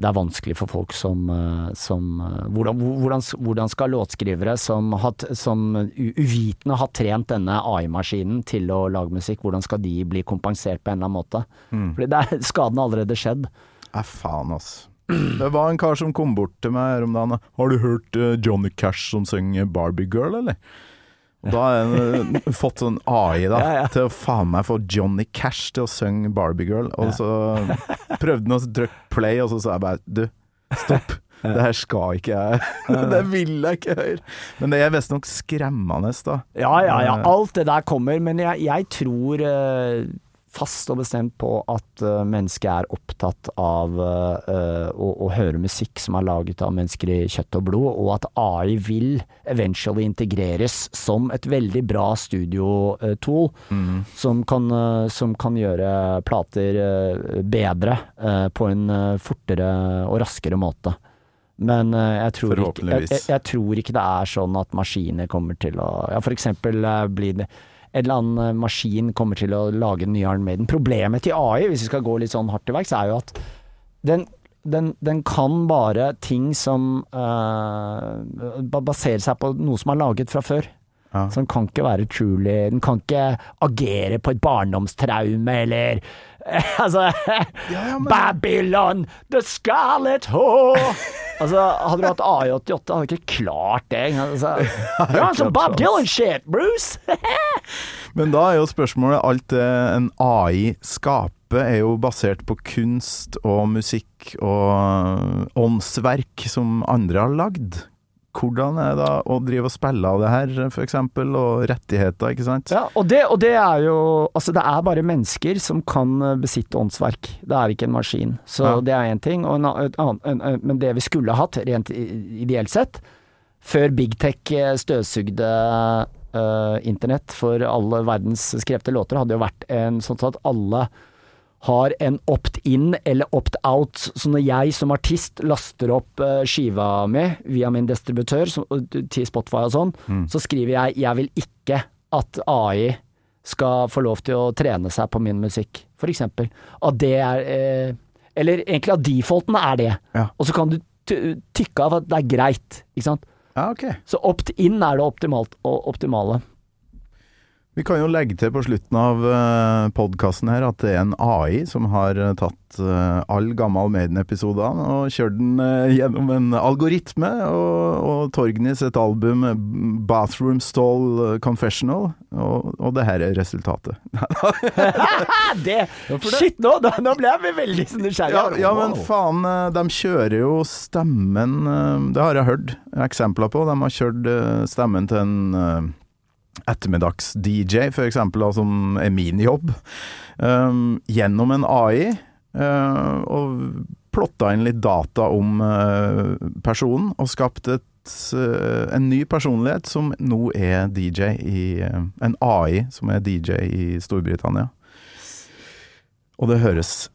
Speaker 2: det er vanskelig for folk som, eh, som eh, hvordan, hvordan, hvordan skal låtskrivere som, hat, som uvitende har trent denne AI-maskinen til å lage musikk, hvordan skal de bli kompensert på en eller annen måte? Fordi det er, skaden har allerede skjedd.
Speaker 3: Ja, faen, ass. Det var en kar som kom bort til meg her om dagen. Har du hørt eh, Johnny Cash som synger Barbie Girl, eller? Og da har jeg fått sånn AI da,
Speaker 2: Ja, ja.
Speaker 3: til å faen meg få Johnny Cash til å synge Barbie Girl. Og så prøvde han å trykke play, og så sa jeg bare du, stopp. Det her skal ikke jeg Det vil jeg ikke høre. Men det er visstnok skremmende, da.
Speaker 2: Ja, ja, ja.
Speaker 3: Eh,
Speaker 2: Alt det der kommer. Men jeg, jeg tror eh, fast og bestemt på at uh, mennesket er opptatt av uh, å, å høre musikk som er laget av mennesker i kjøtt og blod, og at AI vil eventually integreres som et veldig bra studiotool som, kan, eh, som kan gjøre plater eh, bedre eh, på en eh, fortere og raskere måte. Men eh, jeg tror, ikke, jeg, jeg, tror ikke det er sånn at maskiner kommer til å Ja, for eksempel eh, blir det en eller annen eh, maskin kommer til å lage en nye Iron Maiden. Problemet til AI, hvis vi skal gå litt sånn hardt til verks, er jo at den, den, den kan bare ting som uh, baserer seg på noe som er laget fra før.
Speaker 3: Ja.
Speaker 2: Så den kan ikke være truly Den kan ikke agere på et barndomstraume, eller Altså
Speaker 3: men-
Speaker 2: Babylon, the scarlet whore! altså, hadde du hatt AI88, hadde du ikke klart det. Altså, You're on some Bob Dylan shit, Bruce!
Speaker 3: Men da er jo spørsmålet Alt det en AI skaper er jo basert på kunst og musikk og åndsverk som andre har lagd. Hvordan er det da å drive og spille av det her, eksempel, og rettigheter, ikke sant?
Speaker 2: Ja, og det, og det er jo Altså, det er bare mennesker som kan eh, besitte åndsverk. Det er ikke en maskin. Så
Speaker 3: Ja.
Speaker 2: det er én ting. En, annen- en, en, men det vi skulle hatt, rent ideelt sett, før Big Tech eh, støvsugde uh, internett for alle verdens skrevne låter, hadde jo vært en sånn at alle har en opt-in eller opt-out. Så når jeg som artist laster opp eh, skiva mi via min distributør til Spotify og sånn, så skriver jeg 'jeg vil ikke at AI skal få lov til å trene seg på min musikk', for eksempel. At det er eh, Eller egentlig at defaulten er det.
Speaker 3: Ja.
Speaker 2: Og så kan du tykke av at det er greit, ikke sant.
Speaker 3: Ja, okay.
Speaker 2: Så opt-in er det optimalt, optimale.
Speaker 3: Vi kan jo legge til på slutten av uh, podkasten her at det er en AI som har eh, tatt uh, all gammel Maiden-episodene og kjørt den eh, gjennom en algoritme, og, og Torgny sitt album eh, 'Bathroom Stall Confessional', og, og det her er resultatet.
Speaker 2: Det, Shit, nå, da, nå ble jeg veldig nysgjerrig.
Speaker 3: Ja, ja, men faen, eh, de kjører jo stemmen eh, Det har jeg hørt eksempler på. De har kjørt eh, stemmen til en eh, ettermiddags-DJ, eksempel, som er min jobb, um, gjennom en AI. Uh, og plotta inn litt data om uh, personen, og skapt et, uh, en ny personlighet som nå er DJ i eh, En AI som er DJ i Storbritannia. Og det høres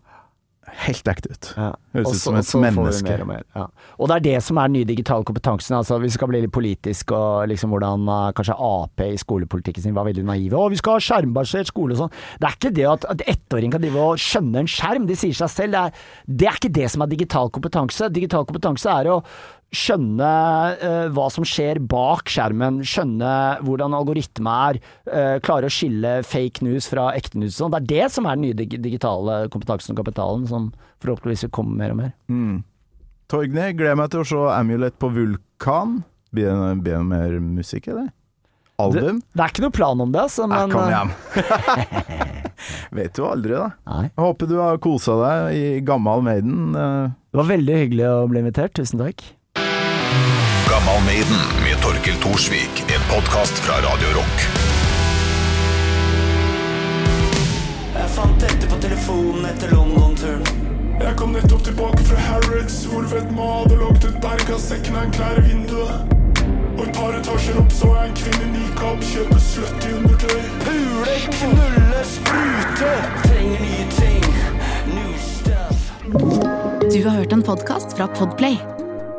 Speaker 3: helt ekte ut.
Speaker 2: Ja.
Speaker 3: Høres ut som et menneske.
Speaker 2: mer Og, mer, ja. og det er det som er den nye digitale kompetansen. Altså, vi skal bli litt politisk og liksom hvordan eh, kanskje Ap i skolepolitikken sin var veldig naive. Å, vi skal ha skjermbasert skole og sånn. Det er ikke det at, at ettåring kan drive og skjønne en skjerm, de sier seg selv. Det er, det er ikke det som er digital kompetanse. Digital kompetanse er å skjønne uh, hva som skjer bak skjermen, skjønne hvordan algoritme er, uh, klare å skille fake news fra ekte news. og Sånn. Det er det som er den nye dig digitale kompetansen og kapitalen, som forhåpentligvis vil komme mer og mer.
Speaker 3: Mm. Torgny, gleder meg til å se Amulet på Vulkan. Blir det, blir det mer musikk, eller? Album?
Speaker 2: Det er ikke noe plan om det, altså, men
Speaker 3: kom
Speaker 2: eh,
Speaker 3: hjem. Vet jo aldri, da.
Speaker 2: Nei.
Speaker 3: Jeg håper du har kosa deg i gammal Maiden. eh.
Speaker 2: Det var veldig hyggelig å bli invitert. Tusen takk.
Speaker 8: Gammal Maiden med Torkel Thorsvik, en podkast fra Radio Rock.
Speaker 4: Jeg fant dette på telefonen etter London-turen.
Speaker 5: Jeg kom nettopp tilbake fra Harrods, hvor Vedma hadde lagt ut berg av en klær i vinduet. Og et par etasjer opp så jeg en kvinne nikab kjøpe slutty undertøy.
Speaker 4: Pule, knulle, sprute. Trenger nye ting. New stuff.
Speaker 1: Du har hørt en podkast fra Podplay.